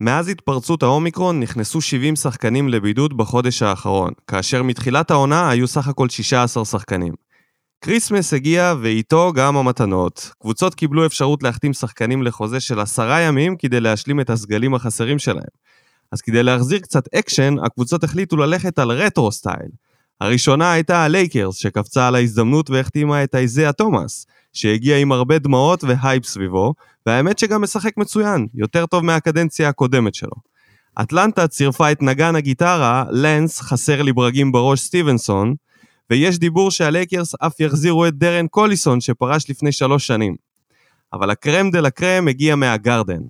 מאז התפרצות האומיקרון נכנסו 70 שחקנים לבידוד בחודש האחרון, כאשר מתחילת העונה היו סך הכל 16 שחקנים. כריסמס הגיע ואיתו גם המתנות. קבוצות קיבלו אפשרות להחתים שחקנים לחוזה של עשרה ימים כדי להשלים את הסגלים החסרים שלהם. אז כדי להחזיר קצת אקשן, הקבוצות החליטו ללכת על retro style. הראשונה הייתה הלייקרס, שקפצה על ההזדמנות והחתימה את אייזיה תומאס, שהגיע עם הרבה דמעות והייפ סביבו, והאמת שגם משחק מצוין, יותר טוב מהקדנציה הקודמת שלו. אטלנטה צירפה את נגן הגיטרה, לאנס, חסר לי ברגים בראש סטיבנסון, ויש דיבור שהלייקרס אף יחזירו את דרן קוליסון שפרש לפני שלוש שנים. אבל ה crème de la crème הגיע מהגרדן.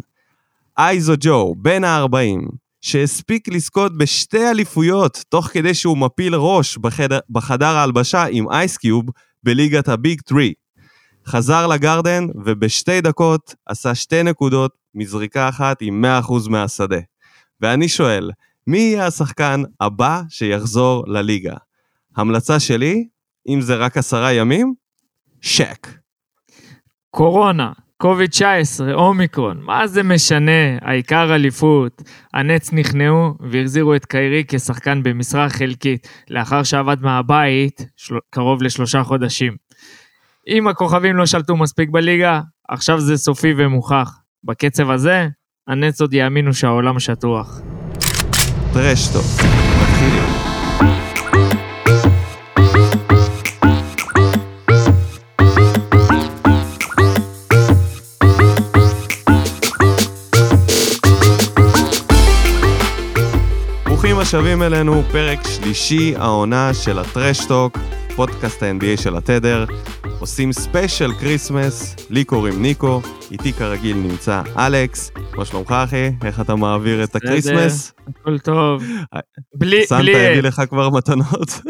Iso ג'ו, בן ה-40, שהספיק לזכות בשתי אליפויות תוך כדי שהוא מפיל ראש בחדר, בחדר ההלבשה עם אייסקיוב בליגת הביג 3. חזר לגרדן ובשתי דקות עשה שתי נקודות מזריקה אחת עם 100% מהשדה. ואני שואל, מי יהיה השחקן הבא שיחזור לליגה? המלצה שלי, אם זה רק עשרה ימים, שק. קורונה, קוביד 19, אומיקרון, מה זה משנה? העיקר אליפות. הנץ נכנעו והחזירו את קיירי כשחקן במשרה חלקית, לאחר שעבד מהבית של... קרוב לשלושה חודשים. אם הכוכבים לא שלטו מספיק בליגה, עכשיו זה סופי ומוכח. בקצב הזה, הנץ עוד יאמינו שהעולם שטוח. טרשטו, מתחילים. ברוכים אלינו, פרק שלישי העונה של הטרשטוק, פודקאסט ה-NBA של התדר. עושים special כריסמס, לי קוראים ניקו, איתי כרגיל נמצא אלכס. מה שלומך אחי? איך אתה מעביר את הכריסמס? הכל טוב. בלי... סנטה הביא לך כבר מתנות?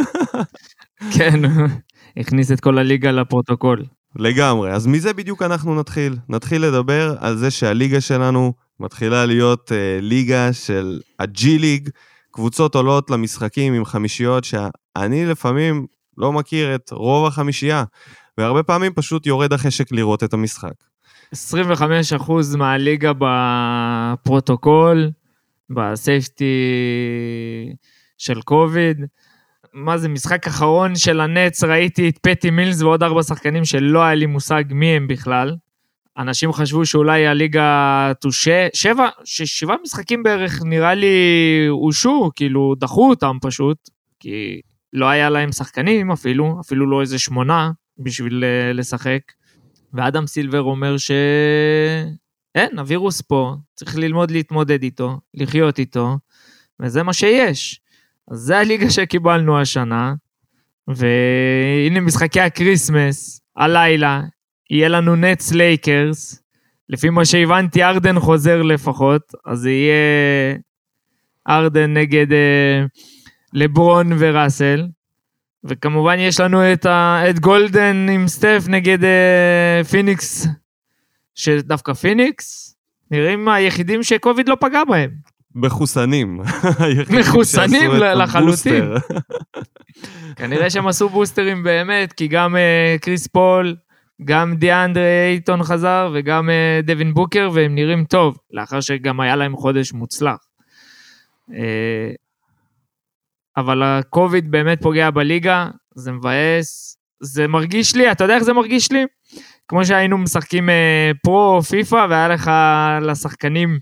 כן, הכניס את כל הליגה לפרוטוקול. לגמרי. אז מזה בדיוק אנחנו נתחיל. נתחיל לדבר על זה שהליגה שלנו מתחילה להיות uh, ליגה של הג'י ליג. קבוצות עולות למשחקים עם חמישיות שאני לפעמים לא מכיר את רוב החמישייה, והרבה פעמים פשוט יורד החשק לראות את המשחק. 25% מהליגה בפרוטוקול, בסייפטי של קוביד. מה זה, משחק אחרון של הנץ, ראיתי את פטי מילס ועוד ארבע שחקנים שלא היה לי מושג מי הם בכלל. אנשים חשבו שאולי הליגה תושה, שבע, שבעה משחקים בערך נראה לי הושו, כאילו דחו אותם פשוט, כי לא היה להם שחקנים אפילו, אפילו לא איזה שמונה בשביל אה, לשחק. ואדם סילבר אומר שאין, הווירוס פה, צריך ללמוד להתמודד איתו, לחיות איתו, וזה מה שיש. אז זה הליגה שקיבלנו השנה, והנה משחקי הקריסמס, הלילה, יהיה לנו נטס לייקרס, לפי מה שהבנתי הארדן חוזר לפחות, אז זה יהיה הארדן נגד אה, לברון וראסל, וכמובן יש לנו את, ה, את גולדן עם סטף נגד אה, פיניקס, שדווקא פיניקס נראים היחידים שקוביד לא פגע בהם. מחוסנים. מחוסנים לחלוטין. כנראה שהם עשו בוסטרים באמת, כי גם אה, קריס פול, גם דיאנדרה אייטון חזר וגם uh, דווין בוקר, והם נראים טוב, לאחר שגם היה להם חודש מוצלח. Uh, אבל הקוביד באמת פוגע בליגה, זה מבאס, זה מרגיש לי, אתה יודע איך זה מרגיש לי? כמו שהיינו משחקים uh, פרו, פיפא, והיה לך לשחקנים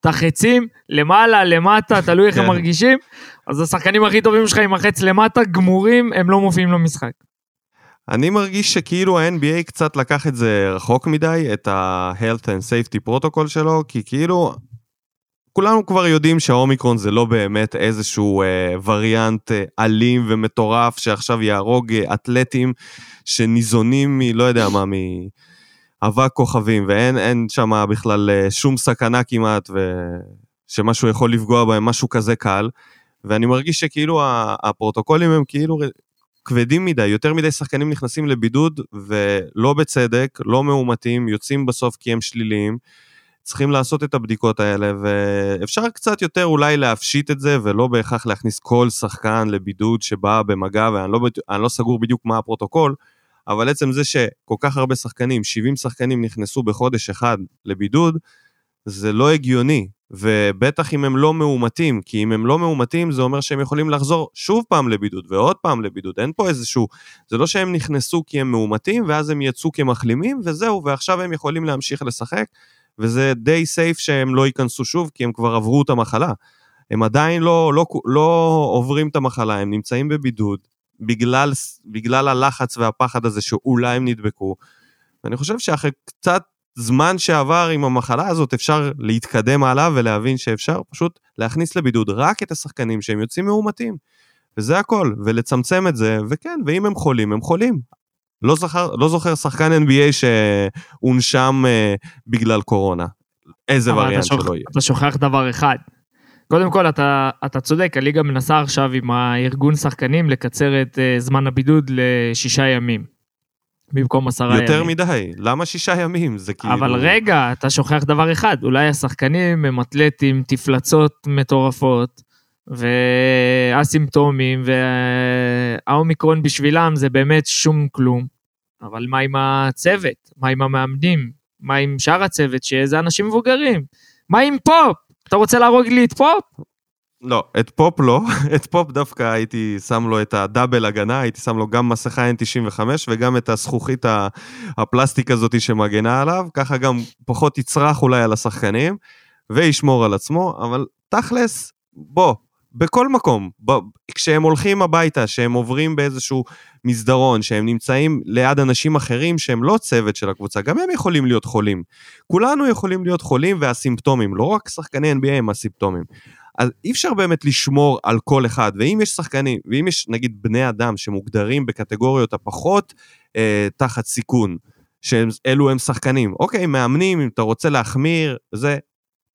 את החצים, למעלה, למטה, תלוי איך הם כן. מרגישים, אז השחקנים הכי טובים שלך עם החץ למטה, גמורים, הם לא מופיעים למשחק. אני מרגיש שכאילו ה-NBA קצת לקח את זה רחוק מדי, את ה-Health and Safety Protocol שלו, כי כאילו, כולנו כבר יודעים שהאומיקרון זה לא באמת איזשהו אה, וריאנט אה, אלים ומטורף שעכשיו יהרוג אה, אתלטים שניזונים מ... לא יודע מה, מאבק כוכבים, ואין שם בכלל אה, שום סכנה כמעט, ושמשהו יכול לפגוע בהם, משהו כזה קל. ואני מרגיש שכאילו הפרוטוקולים הם כאילו כבדים מדי, יותר מדי שחקנים נכנסים לבידוד ולא בצדק, לא מאומתים, יוצאים בסוף כי הם שליליים. צריכים לעשות את הבדיקות האלה, ואפשר קצת יותר אולי להפשיט את זה, ולא בהכרח להכניס כל שחקן לבידוד שבא במגע, ואני לא, לא סגור בדיוק מה הפרוטוקול, אבל עצם זה שכל כך הרבה שחקנים, 70 שחקנים נכנסו בחודש אחד לבידוד, זה לא הגיוני, ובטח אם הם לא מאומתים, כי אם הם לא מאומתים זה אומר שהם יכולים לחזור שוב פעם לבידוד ועוד פעם לבידוד, אין פה איזשהו, זה לא שהם נכנסו כי הם מאומתים ואז הם יצאו כמחלימים וזהו, ועכשיו הם יכולים להמשיך לשחק, וזה די סייף שהם לא ייכנסו שוב כי הם כבר עברו את המחלה. הם עדיין לא, לא, לא עוברים את המחלה, הם נמצאים בבידוד בגלל, בגלל הלחץ והפחד הזה שאולי הם נדבקו. ואני חושב שאחרי קצת זמן שעבר עם המחלה הזאת אפשר להתקדם הלאה ולהבין שאפשר פשוט להכניס לבידוד רק את השחקנים שהם יוצאים מאומתים. וזה הכל, ולצמצם את זה, וכן, ואם הם חולים, הם חולים. לא, זכר, לא זוכר שחקן NBA שהונשם אה, בגלל קורונה. איזה וריאנט שוח, שלא יהיה. אתה שוכח דבר אחד. קודם כל, אתה, אתה צודק, הליגה מנסה עכשיו עם הארגון שחקנים לקצר את uh, זמן הבידוד לשישה ימים. במקום עשרה ימים. יותר מדי, למה שישה ימים? זה כאילו... אבל רגע, אתה שוכח דבר אחד, אולי השחקנים הם אתלטים, תפלצות מטורפות, ואסימפטומטים, והאומיקרון בשבילם זה באמת שום כלום. אבל מה עם הצוות? מה עם המאמנים? מה עם שאר הצוות, שזה אנשים מבוגרים? מה עם פופ? אתה רוצה להרוג לי את פופ? לא, את פופ לא, את פופ דווקא הייתי שם לו את ה double הגנה, הייתי שם לו גם מסכה N95 וגם את הזכוכית הפלסטיק הזאת שמגנה עליו, ככה גם פחות יצרח אולי על השחקנים וישמור על עצמו, אבל תכלס, בוא, בכל מקום, ב- כשהם הולכים הביתה, שהם עוברים באיזשהו מסדרון, שהם נמצאים ליד אנשים אחרים שהם לא צוות של הקבוצה, גם הם יכולים להיות חולים. כולנו יכולים להיות חולים והסימפטומים, לא רק שחקני NBA הם הסימפטומים. אז אי אפשר באמת לשמור על כל אחד, ואם יש שחקנים, ואם יש נגיד בני אדם שמוגדרים בקטגוריות הפחות אה, תחת סיכון, שאלו הם שחקנים, אוקיי, מאמנים, אם אתה רוצה להחמיר, זה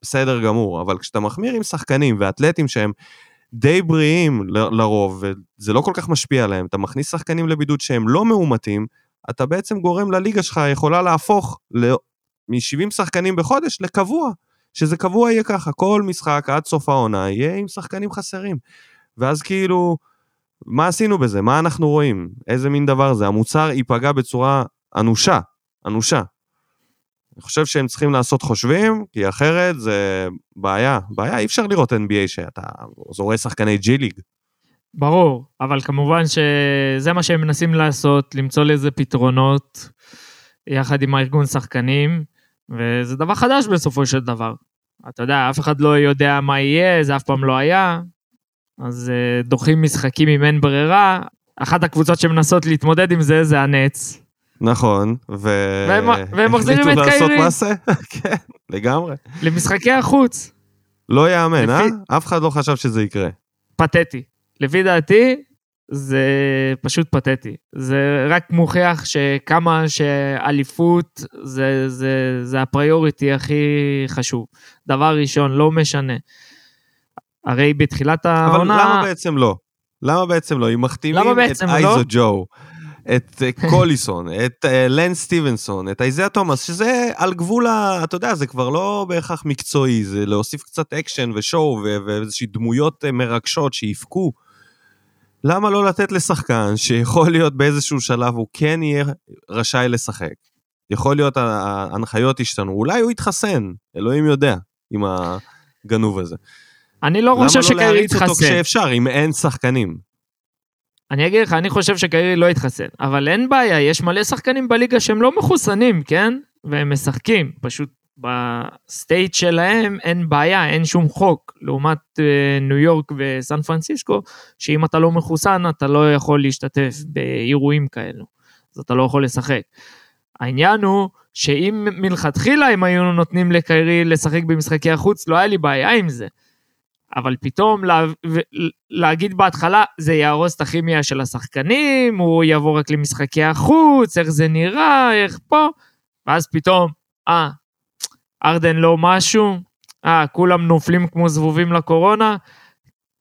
בסדר גמור, אבל כשאתה מחמיר עם שחקנים ואתלטים שהם די בריאים לרוב, וזה לא כל כך משפיע עליהם, אתה מכניס שחקנים לבידוד שהם לא מאומתים, אתה בעצם גורם לליגה שלך יכולה להפוך מ-70 שחקנים בחודש לקבוע. שזה קבוע יהיה ככה, כל משחק עד סוף העונה יהיה עם שחקנים חסרים. ואז כאילו, מה עשינו בזה? מה אנחנו רואים? איזה מין דבר זה? המוצר ייפגע בצורה אנושה, אנושה. אני חושב שהם צריכים לעשות חושבים, כי אחרת זה בעיה. בעיה, אי אפשר לראות NBA שאתה רואה שחקני ג'י ליג. ברור, אבל כמובן שזה מה שהם מנסים לעשות, למצוא לזה פתרונות יחד עם הארגון שחקנים, וזה דבר חדש בסופו של דבר. אתה יודע, אף אחד לא יודע מה יהיה, זה אף פעם לא היה, אז uh, דוחים משחקים אם אין ברירה. אחת הקבוצות שמנסות להתמודד עם זה, זה הנץ. נכון, ו... והם, והם מחזירים את קיירי. לעשות מעשה, כן, לגמרי. למשחקי החוץ. לא יאמן, לפי... אה? אף אחד לא חשב שזה יקרה. פתטי. לפי דעתי, זה פשוט פתטי. זה רק מוכיח שכמה שאליפות זה, זה, זה הפריוריטי הכי חשוב. דבר ראשון, לא משנה. הרי בתחילת העונה... אבל למה בעצם לא? למה בעצם לא? אם מחתימים את לא? Iso ג'ו, את אה, קוליסון, את אה, לאנס סטיבנסון, את אייזיה תומאס, שזה על גבול ה... אתה יודע, זה כבר לא בהכרח מקצועי, זה להוסיף קצת אקשן ו show ואיזושהי דמויות אה, מרגשות שיבכו. למה לא לתת לשחקן שיכול להיות באיזשהו שלב הוא כן יהיה רשאי לשחק? יכול להיות ההנחיות השתנו, אולי הוא יתחסן, אלוהים יודע, עם הג'נון הזה. אני לא חושב שקיירי יתחסן. למה לא להריץ אותו כשאפשר, אם אין שחקנים? אני אגיד לך, אני חושב שקיירי לא יתחסן, אבל אין בעיה, יש מלא שחקנים בליגה שהם לא מחוסנים, כן? והם משחקים, פשוט ב state שלהם אין בעיה, אין שום חוק, לעומת אה, ניו יורק וסן פרנסיסקו, שאם אתה לא מחוסן אתה לא יכול להשתתף באירועים כאלו, אז אתה לא יכול לשחק. העניין הוא שאם מלכתחילה הם היו נותנים לקיירי לשחק במשחקי החוץ, לא היה לי בעיה עם זה. אבל פתאום לה, להגיד בהתחלה, זה יהרוס את הכימיה של השחקנים, הוא יבוא רק למשחקי החוץ, איך זה נראה, איך פה, ואז פתאום, אה, ארדן לא משהו, אה, כולם נופלים כמו זבובים לקורונה,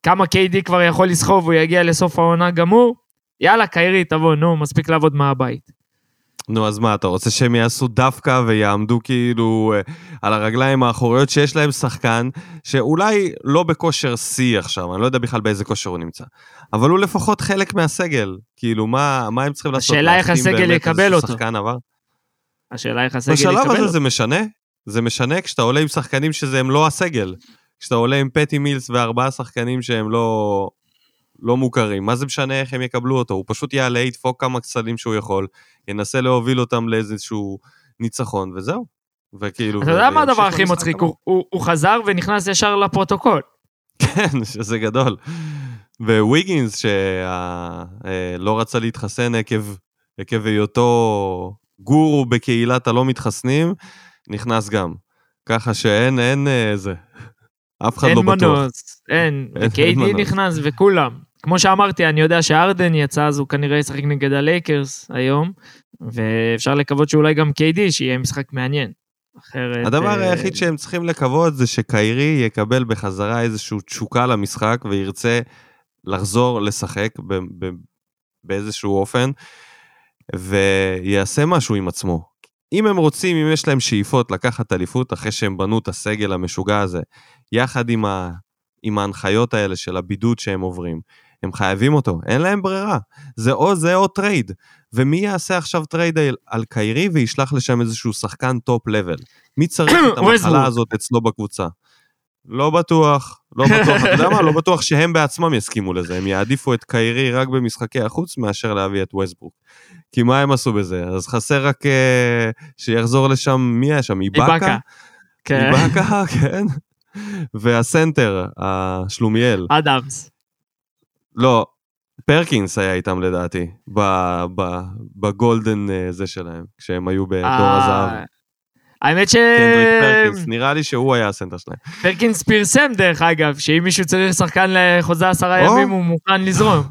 כמה KD כבר יכול לסחוב, הוא יגיע לסוף העונה גמור, יאללה, קיירי, תבוא, נו, מספיק לעבוד מהבית. נו, אז מה, אתה רוצה שהם יעשו דווקא ויעמדו כאילו אה, על הרגליים האחוריות שיש להם שחקן שאולי לא בכושר שיא עכשיו, אני לא יודע בכלל באיזה כושר הוא נמצא, אבל הוא לפחות חלק מהסגל, כאילו, מה, מה הם צריכים לעשות? השאלה איך הסגל יקבל אותו. שחקן עבר? השאלה איך הסגל יקבל אותו. בשלב הזה זה משנה? זה משנה כשאתה עולה עם שחקנים שזה הם לא הסגל. כשאתה עולה עם פטי מילס וארבעה שחקנים שהם לא, לא מוכרים, מה זה משנה איך הם יקבלו אותו? הוא פשוט יעלה, ידפוק כמה סלים שהוא יכול, ינסה להוביל אותם לאיזשהו ניצחון, וזהו. וכאילו... אתה יודע מה הדבר הכי מצחיק? הוא, הוא, הוא חזר ונכנס ישר לפרוטוקול. כן, שזה גדול. וויגינס, שלא רצה להתחסן עקב, עקב היותו גורו בקהילת הלא מתחסנים, נכנס גם. ככה שאין, אין איזה... אף אחד לא בטוח. אין מנוס, אין. וקיידי נכנס וכולם. כמו שאמרתי, אני יודע שארדן יצא, אז הוא כנראה ישחק נגד הלייקרס היום, ואפשר לקוות שאולי גם קיידי, שיהיה משחק מעניין. אחרת... הדבר uh... היחיד שהם צריכים לקוות זה שקיירי יקבל בחזרה איזושהי תשוקה למשחק וירצה לחזור לשחק ב- ב- באיזשהו אופן, ויעשה משהו עם עצמו. אם הם רוצים, אם יש להם שאיפות לקחת אליפות אחרי שהם בנו את הסגל המשוגע הזה, יחד עם, ה, עם ההנחיות האלה של הבידוד שהם עוברים, הם חייבים אותו, אין להם ברירה. זה או זה או trade. ומי יעשה עכשיו trade על, על קיירי וישלח לשם איזשהו שחקן top level? מי צריך את המחלה הזאת אצלו בקבוצה? לא בטוח, לא בטוח, אתה יודע מה? לא בטוח שהם בעצמם יסכימו לזה, הם יעדיפו את קיירי רק במשחקי החוץ מאשר להביא את ווסטברוק. כי מה הם עשו בזה? אז חסר רק uh, שיחזור לשם, מי היה שם? איבאקה? כן. איבאקה, כן. והסנטר, השלומיאל. אדמס. לא, פרקינס היה איתם לדעתי, בגולדן אה, זה שלהם, כשהם היו בדור אה, הזהב. האמת ש... קנדריק פרקינס, נראה לי שהוא היה הסנטר שלהם. פרקינס פרסם דרך אגב, שאם מישהו צריך שחקן לחוזה עשרה ימים הוא מוכן לזרום.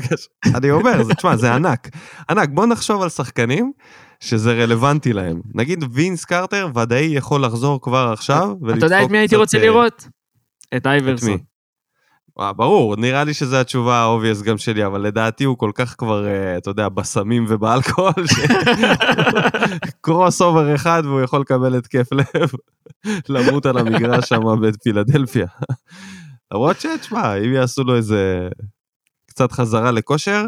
אני אומר, תשמע, זה ענק. ענק, בוא נחשוב על שחקנים שזה רלוונטי להם. נגיד וינס קרטר ודאי יכול לחזור כבר עכשיו אתה יודע את מי הייתי רוצה לראות? את אייברסון. אה, ברור, נראה לי שזו התשובה ה obvious גם שלי, אבל לדעתי הוא כל כך כבר, uh, אתה יודע, בסמים ובאלכוהול, קרוס אובר אחד והוא יכול לקבל התקף לב, למות על המגרש שם בפילדלפיה. למרות שתשמע, אם יעשו לו איזה קצת חזרה לכושר,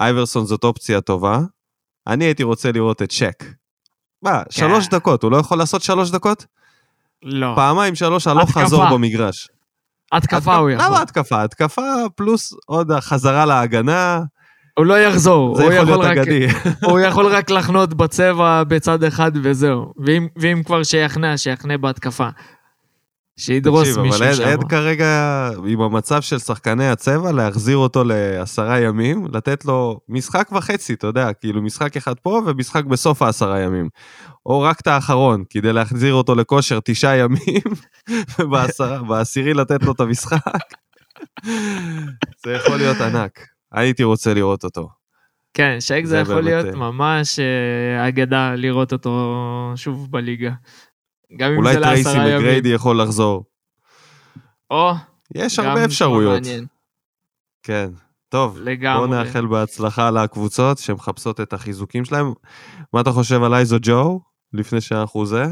אייברסון זאת אופציה טובה. אני הייתי רוצה לראות את שק. מה, כן. שלוש דקות, הוא לא יכול לעשות שלוש דקות? לא. פעמיים שלוש הלוך חזור במגרש. התקפה הוא יכול. למה התקפה? התקפה פלוס עוד החזרה להגנה. הוא לא יחזור, זה הוא יכול להיות אגדי. הוא יכול רק לחנות בצבע בצד אחד וזהו. ואם, ואם כבר שיחנה, שיחנה בהתקפה. שידרוס מישהו שם. תקשיב, אבל אין כרגע, עם המצב של שחקני הצבע, להחזיר אותו לעשרה ימים, לתת לו משחק וחצי, אתה יודע, כאילו משחק אחד פה ומשחק בסוף העשרה ימים. או רק את האחרון, כדי להחזיר אותו לכושר תשעה ימים, ובעשירי לתת לו את המשחק. זה יכול להיות ענק. הייתי רוצה לראות אותו. כן, שק זה, זה יכול להיות אה, ממש uh, אגדה לראות אותו שוב בליגה. גם אם זה לעשרה ימים. אולי טרייסי מגריידי יכול לחזור. או, יש הרבה אפשרויות. כן. טוב, לגמרי. בוא נאחל בהצלחה לקבוצות שמחפשות את החיזוקים שלהם. מה אתה חושב על אייזו ג'ו, לפני שאנחנו זה?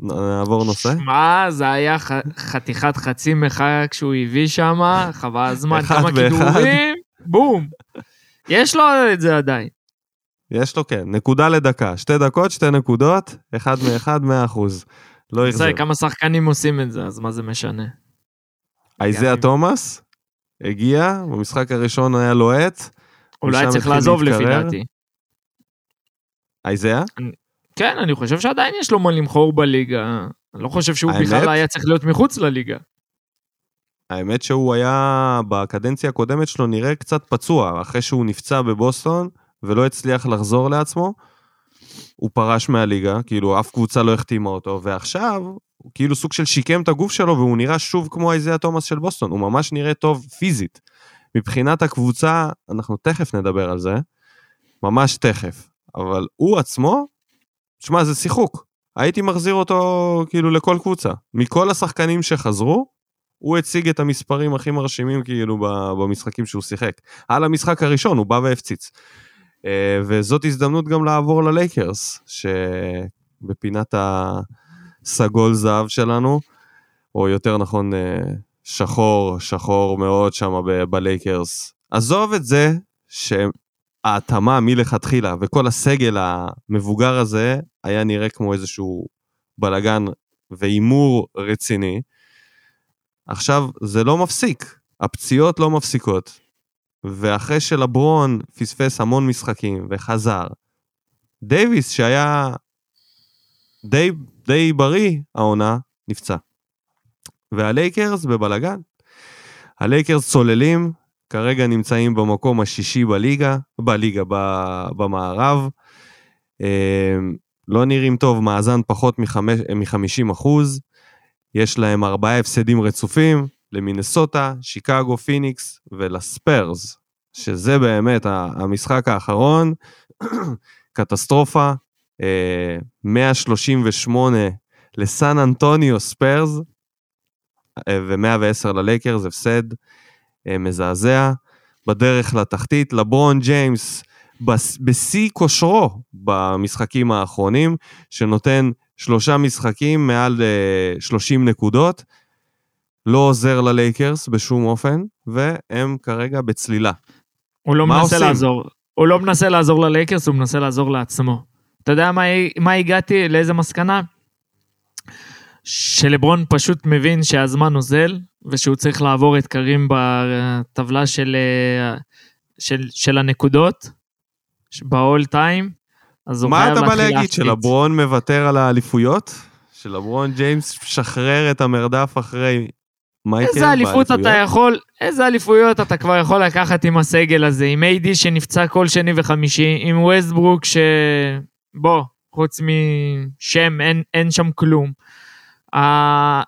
נעבור נושא? שמע, זה היה ח... חתיכת חצי מחאה כשהוא הביא שם, חבל הזמן, כמה כידורים, בום. יש לו את זה עדיין. יש לו, כן. נקודה לדקה. שתי דקות, שתי נקודות, אחד מאחד, מאה אחוז. לא יחזר. כמה שחקנים עושים את זה, אז מה זה משנה? אייזיה תומאס הגיע, במשחק הראשון היה לוהט. אולי צריך לעזוב לפי דעתי. אייזיה? כן, אני חושב שעדיין יש לו מה למכור בליגה. אני לא חושב שהוא האמת? בכלל היה צריך להיות מחוץ לליגה. האמת שהוא היה, בקדנציה הקודמת שלו נראה קצת פצוע, אחרי שהוא נפצע בבוסטון ולא הצליח לחזור לעצמו. הוא פרש מהליגה, כאילו אף קבוצה לא החתימה אותו, ועכשיו הוא כאילו סוג של שיקם את הגוף שלו והוא נראה שוב כמו איזיה תומאס של בוסטון, הוא ממש נראה טוב פיזית. מבחינת הקבוצה, אנחנו תכף נדבר על זה, ממש תכף, אבל הוא עצמו, תשמע, זה שיחוק. הייתי מחזיר אותו כאילו לכל קבוצה. מכל השחקנים שחזרו, הוא הציג את המספרים הכי מרשימים כאילו במשחקים שהוא שיחק. על המשחק הראשון הוא בא והפציץ. אה, וזאת הזדמנות גם לעבור ללייקרס, שבפינת הסגול זהב שלנו, או יותר נכון אה, שחור, שחור מאוד שם בלייקרס. עזוב את זה שההתאמה מלכתחילה וכל הסגל המבוגר הזה היה נראה כמו איזשהו בלאגן והימור רציני. עכשיו, זה לא מפסיק, הפציעות לא מפסיקות. ואחרי שלברון פספס המון משחקים וחזר, דייוויס, שהיה די, די בריא העונה, נפצע. והלייקרס בבלאגן. הלייקרס צוללים, כרגע נמצאים במקום השישי בליגה, בליגה, במערב. אמ, לא נראים טוב, מאזן פחות מ-50 אחוז. יש להם ארבעה הפסדים רצופים, למינסוטה, שיקגו, פיניקס ולספיירס, שזה באמת המשחק האחרון, קטסטרופה, 138 אה, לסן אנטוניו ספיירס, אה, ו-110 ללייקרס, הפסד אה, מזעזע. בדרך לתחתית, לברון ג'יימס בשיא כושרו במשחקים האחרונים, שנותן שלושה משחקים מעל 30 נקודות. לא עוזר ללייקרס בשום אופן, והם כרגע בצלילה. הוא לא מנסה עושים? לעזור. הוא לא מנסה לעזור ללייקרס, הוא מנסה לעזור לעצמו. אתה יודע מה, מה הגעתי, לאיזה מסקנה? שלברון פשוט מבין שהזמן אוזל, ושהוא צריך לעבור את קרים בטבלה של, של, של הנקודות, ב-all time, אז הוא חייב להתחיל להפציץ. מה אתה בא להגיד, שלברון מוותר על האליפויות? שלברון ג'יימס משחרר את המרדף אחרי מייקל איזה אליפות אתה יכול, איזה אליפויות אתה כבר יכול לקחת עם הסגל הזה, עם איי-די שנפצע כל שני וחמישי, עם ווסטברוק ש... בוא, חוץ משם, אין, אין שם כלום. Uh,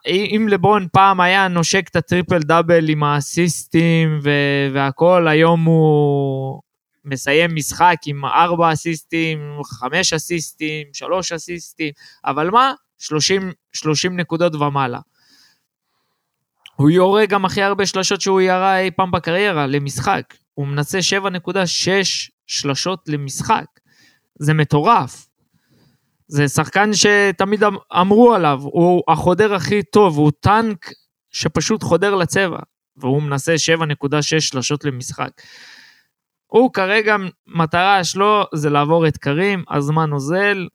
אם לברון פעם היה נושק את הטריפל דאבל עם האסיסטים ו- והכל, היום הוא מסיים משחק עם ארבע אסיסטים, חמש אסיסטים, שלוש אסיסטים, אבל מה? 30, 30 נקודות ומעלה. הוא יורה גם הכי הרבה שלשות שהוא ירה אי פעם בקריירה למשחק. הוא מנסה 7.6 שלשות למשחק. זה מטורף. זה שחקן שתמיד אמ-, אמרו עליו, הוא החודר הכי טוב, הוא טנק שפשוט חודר לצבע, והוא מנסה 7.6 שלשות למשחק. הוא כרגע, מטרה שלו זה לעבור את קרים, הזמן אוזל,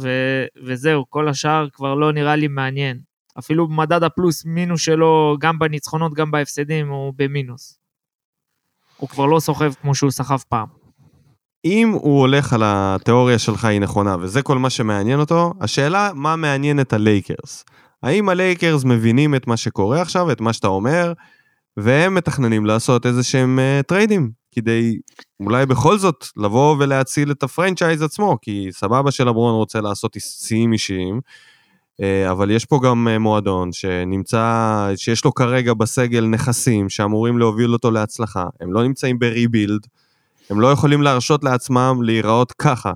ו- וזהו, כל השאר כבר לא נראה לי מעניין. אפילו מדד הפלוס מינוס שלו, גם בניצחונות, גם בהפסדים, הוא במינוס. הוא כבר לא סוחב כמו שהוא סחב פעם. אם הוא הולך על התיאוריה שלך היא נכונה, וזה כל מה שמעניין אותו, השאלה מה מעניין את הלייקרס. האם הלייקרס מבינים את מה שקורה עכשיו, את מה שאתה אומר, והם מתכננים לעשות איזה שהם אה, טריידים, כדי אולי בכל זאת לבוא ולהציל את ה franchise עצמו, כי סבבה שלברון רוצה לעשות שיאים אישיים, אבל יש פה גם אה, מועדון שנמצא, שיש לו כרגע בסגל נכסים שאמורים להוביל אותו להצלחה. הם לא נמצאים ב rebuild, הם לא יכולים להרשות לעצמם להיראות ככה.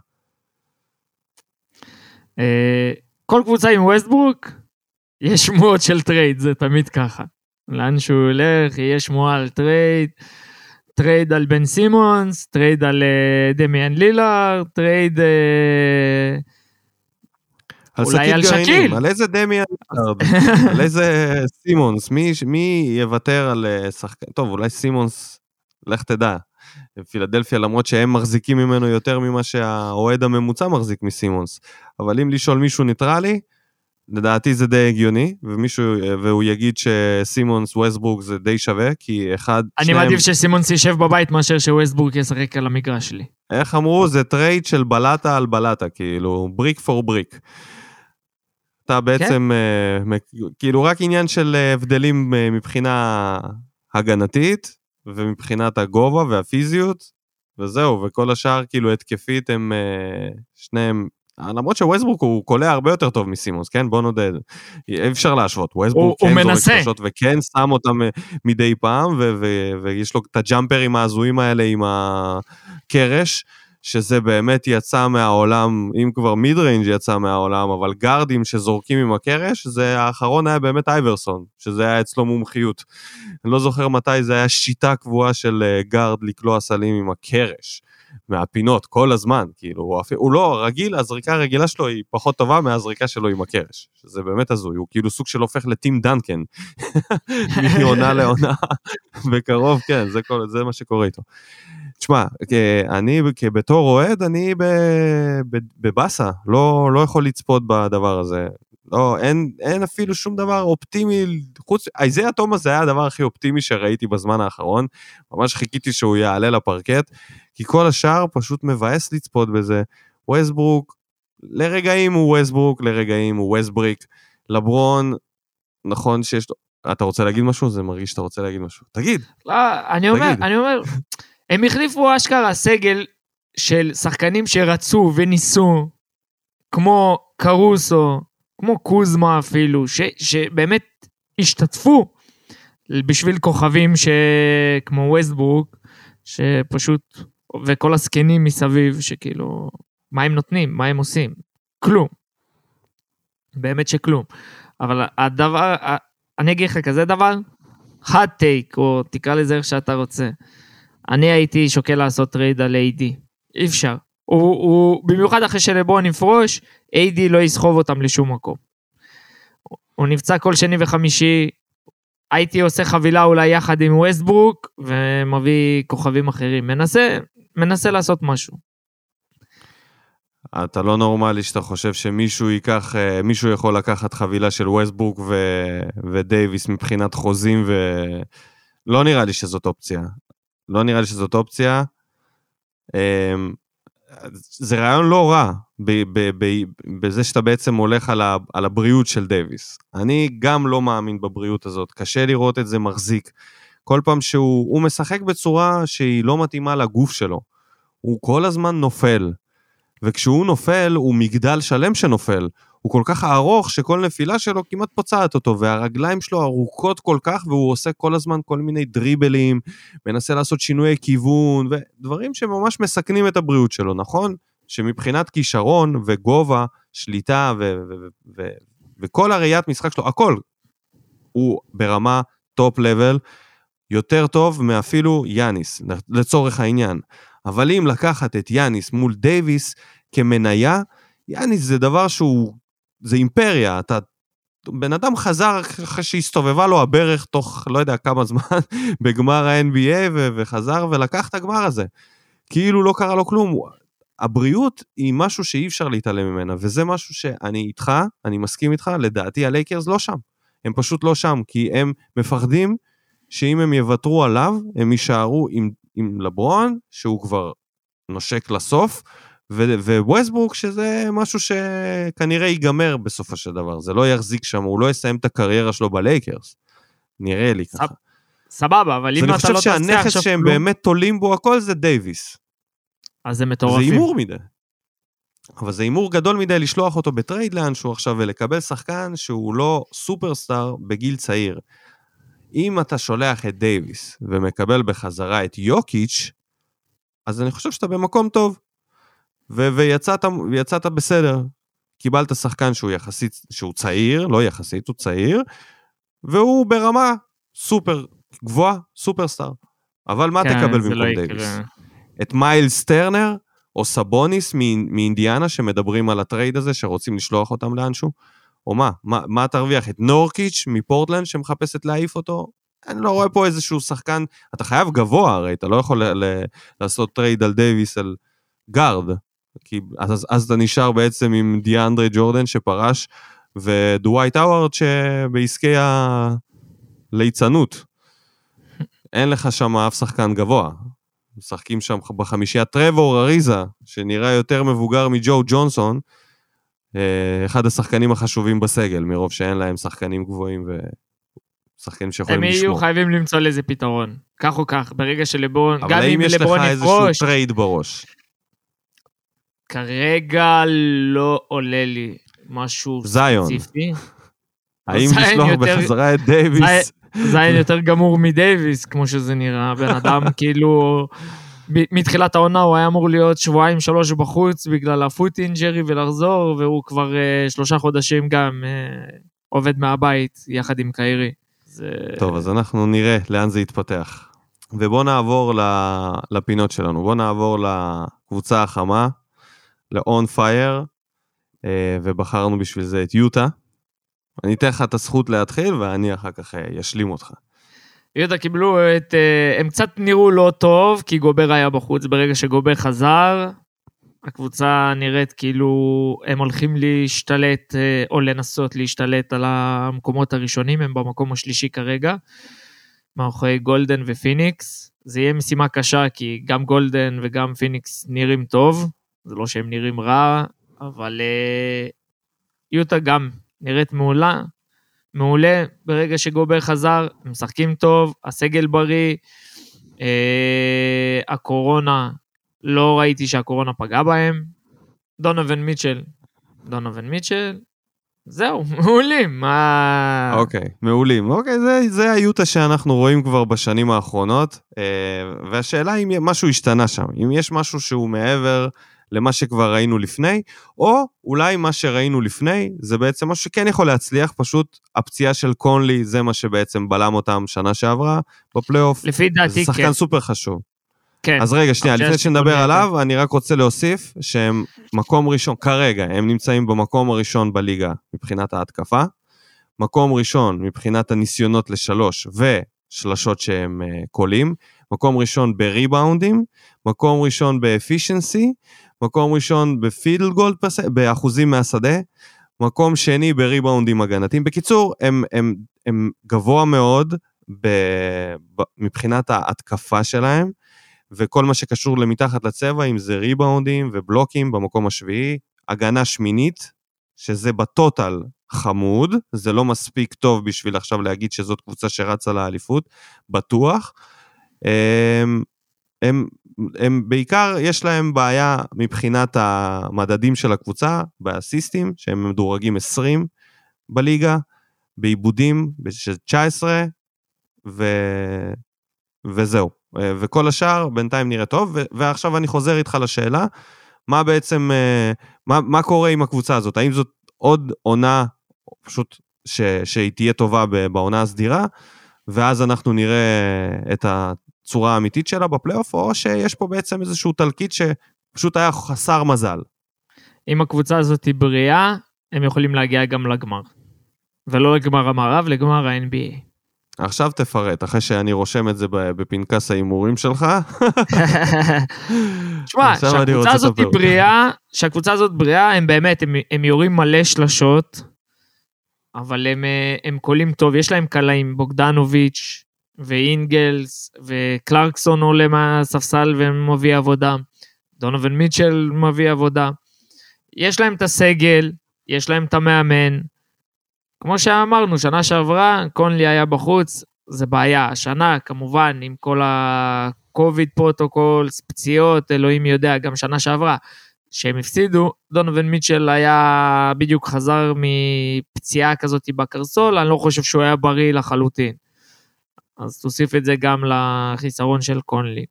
אה, כל קבוצה עם ווסטברוק, יש שמועות של trade, זה תמיד ככה. לאן שהוא הולך, יש שמועה על trade, trade על בן סימונס, trade על דמיאן לילארד, trade... אולי על שקיל. על איזה דמיאן, על איזה סימונס, מי, מי יוותר על אה, שחקן, טוב, אולי סימונס, לך תדע. פילדלפיה, למרות שהם מחזיקים ממנו יותר ממה שהאוהד הממוצע מחזיק מסימונס. אבל אם לשאול מישהו ניטרלי, לדעתי זה די הגיוני, ומישהו, והוא יגיד שסימונס ווסטבורג זה די שווה, כי אחד, אני שניהם... מעדיף שסימונס יישב בבית מאשר שווסטבורג ישחק על המגרש שלי. איך אמרו? זה trade של בלטה על בלטה, כאילו, brick for brick. אתה בעצם, כן? אה, כאילו רק עניין של אה, הבדלים אה, מבחינה הגנתית ומבחינת הגובה והפיזיות, וזהו, וכל השאר כאילו התקפית הם אה, שניהם, למרות שווסטברוק הוא קולע הרבה יותר טוב מסימונס, כן? בוא נודה, אי אפשר להשוות, ווסטברוק כן זורק שלושות וכן שם אותם מדי פעם, ויש לו את הג'אמפרים ההזויים האלה עם הקרש. שזה באמת יצא מהעולם, אם כבר mid range יצא מהעולם, אבל גארדים שזורקים עם הקרש, זה האחרון היה באמת אייברסון, שזה היה אצלו מומחיות. אני לא זוכר מתי זה היה שיטה קבועה של אה, גארד לקלוע סלים עם הקרש. מהפינות כל הזמן, כאילו, הוא, אפילו, הוא לא, רגיל, הזריקה הרגילה שלו היא פחות טובה מהזריקה שלו עם הקרש, שזה באמת הזוי, הוא כאילו סוג של הופך לטים דנקן, מעונה לעונה, בקרוב, כן, זה, כל, זה מה שקורה איתו. תשמע, אני בתור אוהד, אני בבאסה, לא, לא יכול לצפות בדבר הזה. לא, אין, אין אפילו שום דבר אופטימי, חוץ, איזיה תומאס זה היה הדבר הכי אופטימי שראיתי בזמן האחרון, ממש חיכיתי שהוא יעלה לפרקט, כי כל השאר פשוט מבאס לצפות בזה. ווסטברוק, לרגעים הוא ווסטברוק, לרגעים הוא ווסטבריק. לברון, נכון שיש לו... אתה רוצה להגיד משהו? זה מרגיש שאתה רוצה להגיד משהו. תגיד. לא, אני אומר, תגיד. אני אומר, הם החליפו אשכרה סגל של שחקנים שרצו וניסו, כמו קרוסו, כמו קוזמה אפילו, ש, שבאמת השתתפו בשביל כוכבים ש... כמו ווסטברוק, שפשוט, וכל הזקנים מסביב, שכאילו, מה הם נותנים? מה הם עושים? כלום. באמת שכלום. אבל הדבר, אני אגיד לך כזה דבר, hot take, או תקרא לזה איך שאתה רוצה. אני הייתי שוקל לעשות trade על AD. אי אפשר. הוא, הוא, במיוחד אחרי שלברון יפרוש, AD לא יסחוב אותם לשום מקום. הוא נפצע כל שני וחמישי, הייתי עושה חבילה אולי יחד עם ווסטברוק, ומביא כוכבים אחרים. מנסה, מנסה לעשות משהו. אתה לא נורמלי שאתה חושב שמישהו ייקח, אה, מישהו יכול לקחת חבילה של ווסטברוק ו... ודייוויס מבחינת חוזים ו... לא נראה לי שזאת אופציה. לא נראה לי שזאת אופציה. אמ, זה רעיון לא רע בזה שאתה בעצם הולך על, על הבריאות של דייוויס. אני גם לא מאמין בבריאות הזאת, קשה לראות את זה מחזיק. כל פעם שהוא הוא משחק בצורה שהיא לא מתאימה לגוף שלו. הוא כל הזמן נופל. וכשהוא נופל, הוא מגדל שלם שנופל. הוא כל כך ארוך שכל נפילה שלו כמעט פוצעת אותו, והרגליים שלו ארוכות כל כך, והוא עושה כל הזמן כל מיני דריבלים, מנסה לעשות שינויי כיוון, ודברים שממש מסכנים את הבריאות שלו, נכון? שמבחינת כישרון וגובה, שליטה ו- ו- ו- ו- וכל הראיית משחק שלו, הכל, הוא ברמה top level, יותר טוב מאפילו יאניס, לצורך העניין. אבל אם לקחת את יאניס מול דייוויס כמניה, יאניס זה דבר שהוא, זה אימפריה, אתה, בן אדם חזר אחרי שהסתובבה לו הברך תוך לא יודע כמה זמן בגמר ה-NBA ו- וחזר ולקח את הגמר הזה. כאילו לא קרה לו כלום. הבריאות היא משהו שאי אפשר להתעלם ממנה, וזה משהו שאני איתך, אני מסכים איתך, לדעתי הלייקרס לא שם. הם פשוט לא שם, כי הם מפחדים שאם הם יוותרו עליו, הם יישארו עם, עם לברון, שהוא כבר נושק לסוף, וווסטברוק, שזה משהו שכנראה ייגמר בסופו של דבר, זה לא יחזיק שם, הוא לא יסיים את הקריירה שלו בלייקרס. נראה לי ככה. סבבה, אבל אם אז אני אתה לא חושב תעשה שהנכס עכשיו שהם כלום, באמת תולים בו הכל זה דייוויס. אז זה זה מטורפים. הימור מדי. אבל זה הימור גדול מדי לשלוח אותו בטרייד לאנשהו עכשיו ולקבל שחקן שהוא לא סופרסטאר בגיל צעיר. אם אתה שולח את דייוויס ומקבל בחזרה את יוקיץ', אז אני חושב שאתה במקום טוב. ו- ויצאת ויצאת בסדר. קיבלת שחקן שהוא יחסית, שהוא צעיר, לא יחסית, הוא צעיר, והוא ברמה סופר גבוהה, סופרסטאר. אבל מה כן, תקבל במקום לא יקרה. דייוויס? את מיילס טרנר או סבוניס מאינדיאנה שמדברים על הטרייד הזה שרוצים לשלוח אותם לאנשהו? או מה? מה, מה תרוויח? את נורקיץ' מפורטלנד שמחפשת להעיף אותו? אני לא רואה פה איזשהו שחקן, אתה חייב גבוה הרי, אתה לא יכול ל- ל- לעשות טרייד על דייוויס על גארד. כי אז, אז אתה נשאר בעצם עם דיאנדרה ג'ורדן שפרש, ודווייט האווארד שבעסקי הליצנות. אין לך שם אף שחקן גבוה. משחקים שם בחמישייה טרוור אריזה, שנראה יותר מבוגר מג'ו ג'ונסון, אה, אחד השחקנים החשובים בסגל, מרוב שאין להם שחקנים גבוהים ושחקנים שיכולים הם לשמור. יהיו חייבים למצוא לזה פתרון. כך או כך, ברגע שלברון, גם אבל אם האם יש לך לברון איזשהו יפרוש, טרייד בראש? כרגע לא עולה לי משהו זיון. ספציפי. האם זיין לשלוח יותר- בחזרה את דייוויס? זין יותר גמור מדייוויס, כמו שזה נראה. בן אדם כאילו... מתחילת העונה הוא היה אמור להיות שבועיים שלוש בחוץ בגלל הפוט אינג'רי ולחזור, והוא כבר uh, שלושה חודשים גם uh, עובד מהבית יחד עם קיירי. זה... טוב, אז אנחנו נראה לאן זה יתפתח. ובואו נעבור לפינות שלנו. בואו נעבור לקבוצה החמה, ל-on fire, אה, ובחרנו בשביל זה את יוטה. אני אתן לך את הזכות להתחיל, ואני אחר כך אה, אשלים אותך. יהודה קיבלו את... אה, הם קצת נראו לא טוב, כי גובר היה בחוץ. ברגע שגובר חזר, הקבוצה נראית כאילו הם הולכים להשתלט או לנסות להשתלט על המקומות הראשונים, הם במקום השלישי כרגע, מאחורי גולדן ופיניקס. זה יהיה משימה קשה כי גם גולדן וגם פיניקס נראים טוב, זה לא שהם נראים רע, אבל אה, יוטה גם נראית מעולה, מעולה ברגע שגובר חזר, משחקים טוב, הסגל בריא, אה, הקורונה, לא ראיתי שהקורונה פגעה בהם. דונובין מיטשל, דונובין מיטשל, זהו, מעולים, מה... אוקיי, מעולים. אוקיי, זה, זה היוטה שאנחנו רואים כבר בשנים האחרונות, אה, והשאלה אם משהו השתנה שם, אם יש משהו שהוא מעבר למה שכבר ראינו לפני, או אולי מה שראינו לפני זה בעצם משהו שכן יכול להצליח, פשוט הפציעה של קונלי זה מה שבעצם בלם אותם שנה שעברה בפלייאוף. לפי דעתי, זה שחקן כן. סופר חשוב. כן. אז רגע, שנייה, לפני שנדבר עליו, אני רק רוצה להוסיף שהם מקום ראשון, כרגע, הם נמצאים במקום הראשון בליגה מבחינת ההתקפה, מקום ראשון מבחינת הניסיונות לשלוש ושלשות שהם אה, קולים, מקום ראשון בריבאונדים, מקום ראשון באפישנסי, מקום ראשון בפידל גולד פרס... באחוזים מהשדה, מקום שני בריבאונדים הגנתיים. בקיצור, הם, הם, הם גבוה מאוד ב, ב, מבחינת ההתקפה שלהם, וכל מה שקשור למתחת לצבע, אם זה ריבאונדים ובלוקים במקום השביעי, הגנה שמינית, שזה בטוטל חמוד, זה לא מספיק טוב בשביל עכשיו להגיד שזאת קבוצה שרצה לאליפות, בטוח. הם, הם, בעיקר, יש להם בעיה מבחינת המדדים של הקבוצה, באסיסטים, שהם מדורגים 20 בליגה, בעיבודים של 19, ו... וזהו. וכל השאר בינתיים נראה טוב, ו... ועכשיו אני חוזר איתך לשאלה, מה בעצם, מה, מה קורה עם הקבוצה הזאת? האם זאת עוד עונה, פשוט ש... שהיא תהיה טובה בעונה הסדירה, ואז אנחנו נראה את הצורה האמיתית שלה בפלייאוף, או שיש פה בעצם איזשהו תלקיט שפשוט היה חסר מזל. אם הקבוצה הזאת היא בריאה, הם יכולים להגיע גם לגמר. ולא לגמר המערב, לגמר ה-NBA. עכשיו תפרט, אחרי שאני רושם את זה בפנקס ההימורים שלך. תשמע, שהקבוצה הזאת היא בריאה, שהקבוצה הזאת בריאה, הם באמת, הם, הם יורים מלא שלשות, אבל הם, הם קולים טוב, יש להם קלעים, בוגדנוביץ' ואינגלס, וקלרקסון עולה מהספסל ומביא עבודה, דונובין מיטשל מביא עבודה. יש להם את הסגל, יש להם את המאמן. כמו שאמרנו, שנה שעברה, קונלי היה בחוץ, זה בעיה. השנה, כמובן, עם כל ה-COVID protocols, פציעות, אלוהים יודע, גם שנה שעברה, שהם הפסידו, דונובין מיטשל היה, בדיוק חזר מפציעה כזאת בקרסול, אני לא חושב שהוא היה בריא לחלוטין. אז תוסיף את זה גם לחיסרון של קונלי.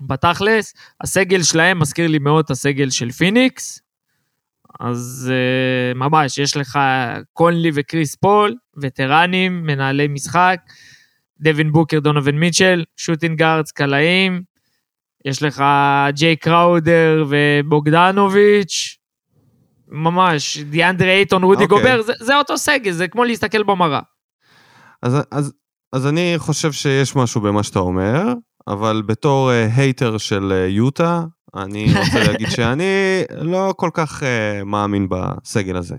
בתכלס, הסגל שלהם מזכיר לי מאוד את הסגל של פיניקס, אז אה, ממש, יש לך קונלי וקריס פול, וטרנים, מנהלי משחק, דווין בוקר, דונובין מיטשל, shooting guards, קלעים, יש לך ג'יי קראודר ובוגדנוביץ', ממש, דיאנדרה אייטון, רודי okay. גובר, זה, זה אותו סגל, זה כמו להסתכל במראה. אז, אז, אז אני חושב שיש משהו במה שאתה אומר, אבל בתור הייטר uh, של uh, יוטה, אני רוצה להגיד שאני לא כל כך uh, מאמין בסגל הזה.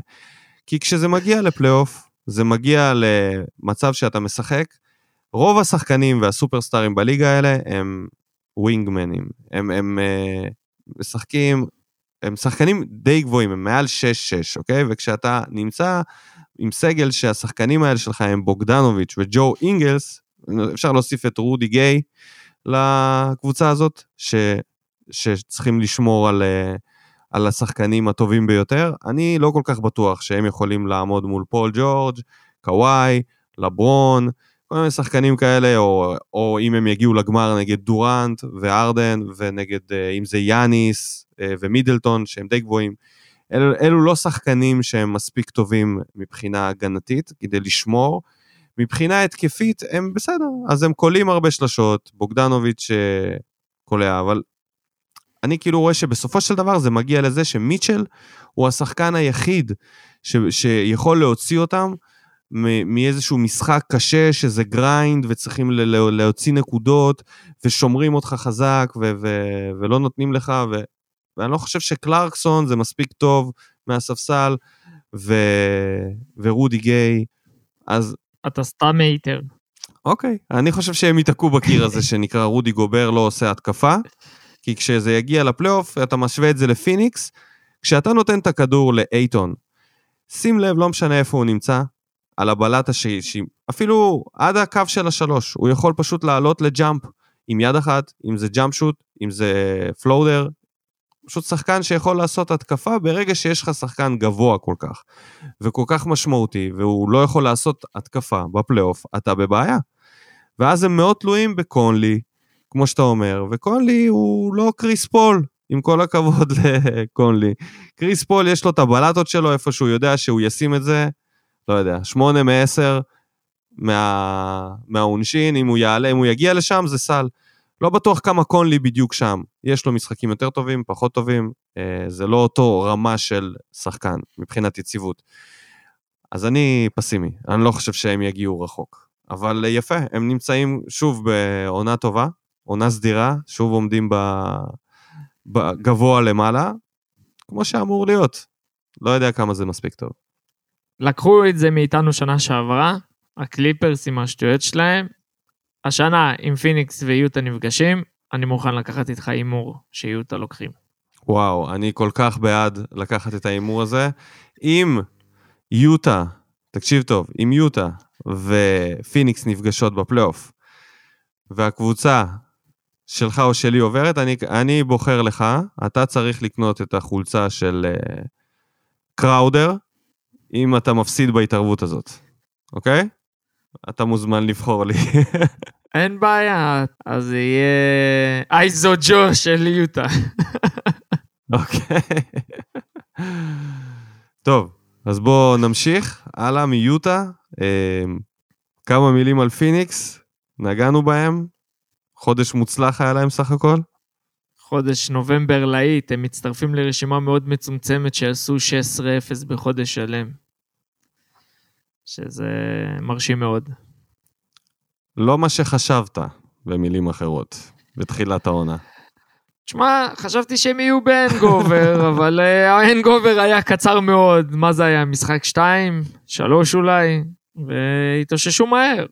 כי כשזה מגיע לפלייאוף, זה מגיע למצב שאתה משחק, רוב השחקנים והסופרסטארים בליגה האלה הם ווינגמנים. הם, הם uh, משחקים, הם שחקנים די גבוהים, הם מעל 6-6, אוקיי? וכשאתה נמצא עם סגל שהשחקנים האלה שלך הם בוגדנוביץ' וג'ו אינגלס, אפשר להוסיף את רודי גיי לקבוצה הזאת, ש, שצריכים לשמור על, על השחקנים הטובים ביותר. אני לא כל כך בטוח שהם יכולים לעמוד מול פול ג'ורג', קוואי, לברון, כל מיני שחקנים כאלה, או, או אם הם יגיעו לגמר נגד דורנט וארדן, ונגד, אם זה יאניס ומידלטון, שהם די גבוהים. אלו, אלו לא שחקנים שהם מספיק טובים מבחינה הגנתית כדי לשמור. מבחינה התקפית הם בסדר, אז הם קולעים הרבה שלשות, בוגדנוביץ' קולע, אבל אני כאילו רואה שבסופו של דבר זה מגיע לזה שמיטשל הוא השחקן היחיד ש, שיכול להוציא אותם מאיזשהו משחק קשה שזה grind וצריכים להוציא נקודות ושומרים אותך חזק ו- ו- ולא נותנים לך ו- ואני לא חושב שקלרקסון זה מספיק טוב מהספסל, ו... ורודי גיי, אז אתה סתם מיותר. אוקיי, אני חושב שהם ייתקעו בקיר הזה שנקרא רודי גובר לא עושה התקפה, כי כשזה יגיע לפלייאוף, אתה משווה את זה לפיניקס, כשאתה נותן את הכדור לאייטון, שים לב, לא משנה איפה הוא נמצא, על הבלטה שהיא, אפילו עד הקו של השלוש, הוא יכול פשוט לעלות ל jump עם יד אחת, אם זה jump shot, אם זה floater, פשוט שחקן שיכול לעשות התקפה ברגע שיש לך שחקן גבוה כל כך, וכל כך משמעותי, והוא לא יכול לעשות התקפה בפלייאוף, אתה בבעיה. ואז הם מאוד תלויים בקונלי, כמו שאתה אומר, וקונלי הוא לא קריס פול, עם כל הכבוד לקונלי. קריס פול יש לו את הבלטות שלו איפה שהוא יודע שהוא ישים את זה, לא יודע, שמונה מעשר מה... מהעונשין, אם הוא יעלה, אם הוא יגיע לשם זה סל. לא בטוח כמה קונלי בדיוק שם. יש לו משחקים יותר טובים, פחות טובים, אה, זה לא אותו רמה של שחקן מבחינת יציבות. אז אני פסימי, אני לא חושב שהם יגיעו רחוק. אבל יפה, הם נמצאים שוב בעונה טובה, עונה סדירה, שוב עומדים בגבוה למעלה, כמו שאמור להיות. לא יודע כמה זה מספיק טוב. לקחו את זה מאיתנו שנה שעברה, הקליפרס עם השטויות שלהם. השנה, אם פיניקס ויוטה נפגשים, אני מוכן לקחת איתך הימור שיוטה לוקחים. וואו, אני כל כך בעד לקחת את ההימור הזה. אם יוטה, תקשיב טוב, אם יוטה ופיניקס נפגשות בפלייאוף, והקבוצה שלך או שלי עוברת, אני, אני בוחר לך, אתה צריך לקנות את החולצה של uh, קראודר, אם אתה מפסיד בהתערבות הזאת, אוקיי? אתה מוזמן לבחור לי. אין בעיה, אז זה יהיה אייזו ג'ו של יוטה. אוקיי. טוב, אז בואו נמשיך. הלאה מיוטה. אה, כמה מילים על פיניקס, נגענו בהם. חודש מוצלח היה להם סך הכל. חודש נובמבר להיט, הם מצטרפים לרשימה מאוד מצומצמת שעשו 16-0 בחודש שלם. שזה מרשים מאוד. לא מה שחשבת, במילים אחרות, בתחילת העונה. תשמע, חשבתי שהם יהיו בהנגובר, אבל אה, ההנגובר היה קצר מאוד. מה זה היה? משחק 2? 3 אולי? והתאוששו מהר.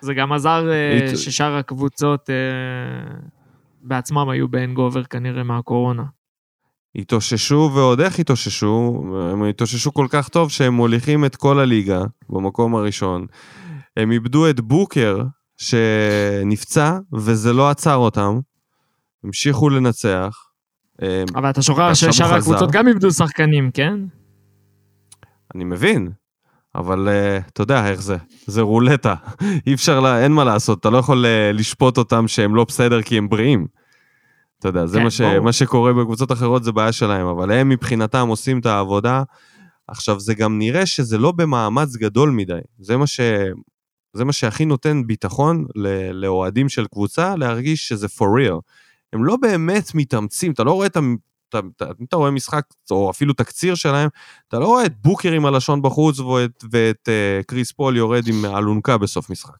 זה גם עזר uh, ששאר הקבוצות uh, בעצמם היו בהנגובר כנראה מהקורונה. התאוששו ועוד איך התאוששו, הם התאוששו כל כך טוב שהם מוליכים את כל הליגה במקום הראשון. הם איבדו את בוקר שנפצע וזה לא עצר אותם, המשיכו לנצח. אבל אתה שוכח ששאר הקבוצות גם איבדו שחקנים, כן? אני מבין, אבל uh, אתה יודע איך זה, זה רולטה, אי אפשר, לה, אין מה לעשות, אתה לא יכול uh, לשפוט אותם שהם לא בסדר כי הם בריאים. אתה יודע, זה כן, מה, ש, מה שקורה בקבוצות אחרות זה בעיה שלהם, אבל הם מבחינתם עושים את העבודה. עכשיו, זה גם נראה שזה לא במאמץ גדול מדי, זה מה, ש, זה מה שהכי נותן ביטחון לאוהדים של קבוצה, להרגיש שזה for real. הם לא באמת מתאמצים, אתה לא רואה את אתה, אתה, אתה רואה משחק, או אפילו תקציר שלהם, אתה לא רואה את בוקר עם הלשון בחוץ ואת, ואת uh, קריס פול יורד עם אלונקה בסוף משחק,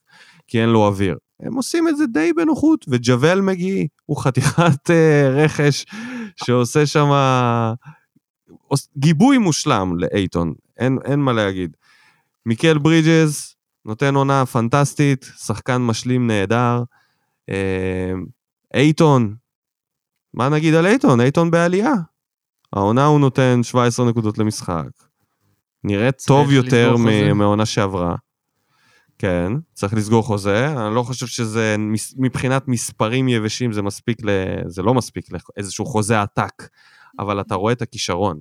כי אין לו אוויר. הם עושים את זה די בנוחות, וג'וול מגי הוא חתיכת uh, רכש שעושה שם גיבוי מושלם לאייטון, אין, אין מה להגיד. מיקל ברידג'ס נותן עונה פנטסטית, שחקן משלים נהדר. אה, אייטון, מה נגיד על אייטון? אייטון בעלייה. העונה הוא נותן 17 נקודות למשחק. נראה טוב יותר מהעונה שעברה. כן, צריך לסגור חוזה. אני לא חושב שזה, מבחינת מספרים יבשים זה מספיק ל... זה לא מספיק לאיזשהו חוזה עתק, אבל אתה רואה את הכישרון.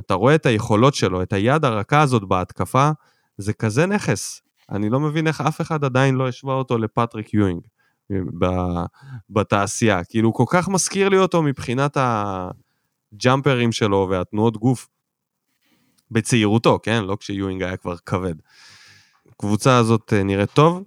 אתה רואה את היכולות שלו, את היד הרכה הזאת בהתקפה, זה כזה נכס. אני לא מבין איך אף אחד עדיין לא השווה אותו לפטריק יואינג. בתעשייה. כאילו, הוא כל כך מזכיר לי אותו מבחינת הג'אמפרים שלו והתנועות גוף. בצעירותו, כן? לא כשיואינג היה כבר כבד. הקבוצה הזאת אה, נראית טוב,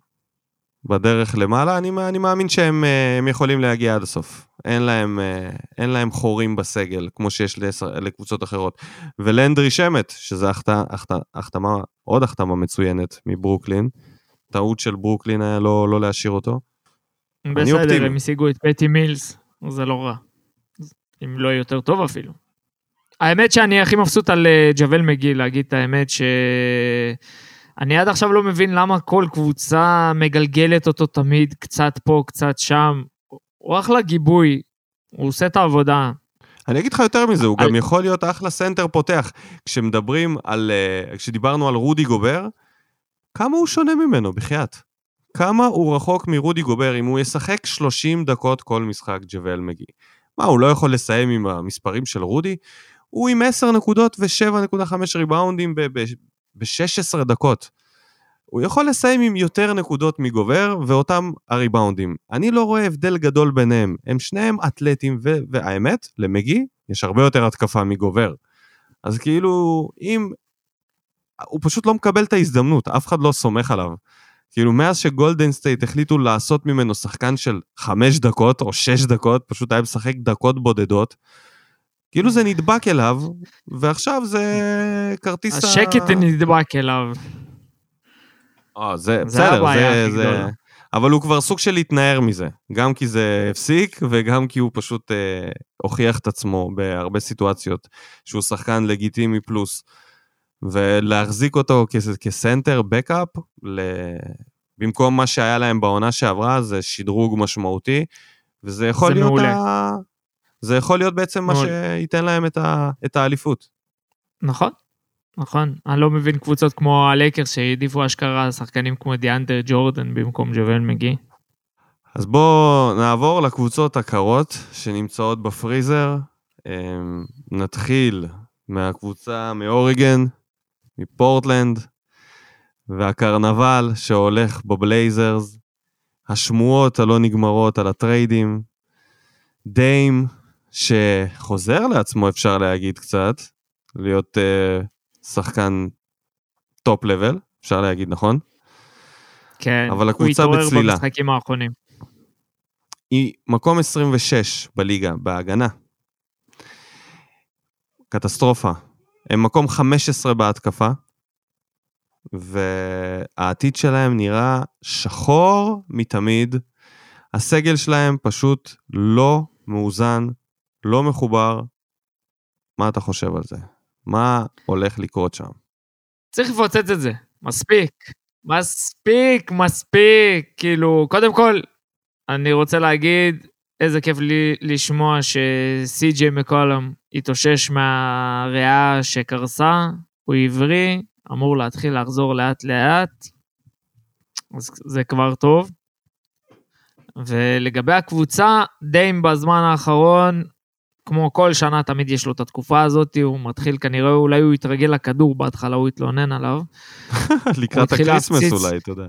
בדרך למעלה, אני, אני מאמין שהם אה, יכולים להגיע עד הסוף. אין להם, אה, אין להם חורים בסגל, כמו שיש לקבוצות אחרות. ולנדרי שמט, שזה החתמה, החתמה, עוד החתמה מצוינת מברוקלין, טעות של ברוקלין היה לא, לא להשאיר אותו. בסדר, הם השיגו את פטי מילס, זה לא רע. אם לא יותר טוב אפילו. האמת שאני הכי מבסוט על ג'וול מגיל, להגיד את האמת, שאני עד עכשיו לא מבין למה כל קבוצה מגלגלת אותו תמיד קצת פה, קצת שם. הוא אחלה גיבוי, הוא עושה את העבודה. אני אגיד לך יותר מזה, הוא על- גם יכול להיות אחלה סנטר פותח. כשמדברים על, אה, כשדיברנו על רודי גובר, כמה הוא שונה ממנו, בחייאת? כמה הוא רחוק מרודי גובר אם הוא ישחק 30 דקות כל משחק ג'אוול מגי? מה, הוא לא יכול לסיים עם המספרים של רודי? הוא עם 10 נקודות ו-7.5 ריבאונדים ב-16 דקות. הוא יכול לסיים עם יותר נקודות מגובר ואותם הריבאונדים. אני לא רואה הבדל גדול ביניהם. הם שניהם אתלטים, ו- והאמת, למגי יש הרבה יותר התקפה מגובר. אז כאילו, אם... הוא פשוט לא מקבל את ההזדמנות, אף אחד לא סומך עליו. כאילו, מאז שגולדן סטייט החליטו לעשות ממנו שחקן של חמש דקות או שש דקות, פשוט היה משחק דקות בודדות, כאילו זה נדבק אליו, ועכשיו זה כרטיס ה... השקט נדבק אליו. אה, זה, בסדר, זה, זה... גדולה. אבל הוא כבר סוג של להתנער מזה. גם כי זה הפסיק, וגם כי הוא פשוט אה, הוכיח את עצמו בהרבה סיטואציות שהוא שחקן לגיטימי פלוס. ולהחזיק אותו כס, כסנטר, backup, ל... במקום מה שהיה להם בעונה שעברה, זה שדרוג משמעותי, וזה יכול זה להיות מעולה. ה... זה יכול להיות בעצם מה. שייתן להם את, ה... את האליפות. נכון, נכון. אני לא מבין קבוצות כמו הלייקרס שהעדיפו אשכרה שחקנים כמו דיאנדרה ג'ורדן במקום ג'אוול מגי. אז בואו נעבור לקבוצות הקרות שנמצאות בפריזר. אמ, נתחיל מהקבוצה מאוריגן, מפורטלנד, והקרנבל שהולך בבלייזרס, השמועות הלא נגמרות על הטריידים, דיים שחוזר לעצמו אפשר להגיד קצת, להיות uh, שחקן top level, אפשר להגיד נכון? כן, אבל הקבוצה הוא. התעורר במשחקים האחרונים. היא מקום 26 בליגה, בהגנה. קטסטרופה. הם מקום 15 בהתקפה, והעתיד שלהם נראה שחור מתמיד. הסגל שלהם פשוט לא מאוזן, לא מחובר. מה אתה חושב על זה? מה הולך לקרות שם? צריך לפוצץ את זה, מספיק. מספיק, מספיק. כאילו, קודם כל, אני רוצה להגיד, איזה כיף לי לשמוע שסי.ג'יי מקולום התאושש מהריאה שקרסה, הוא עברי, אמור להתחיל לחזור לאט-לאט, אז זה כבר טוב. ולגבי הקבוצה, דיים בזמן האחרון, כמו כל שנה תמיד יש לו את התקופה הזאת, הוא מתחיל כנראה, אולי הוא יתרגל לכדור, בהתחלה הוא התלונן עליו. לקראת הקריסמס. אולי, אתה יודע.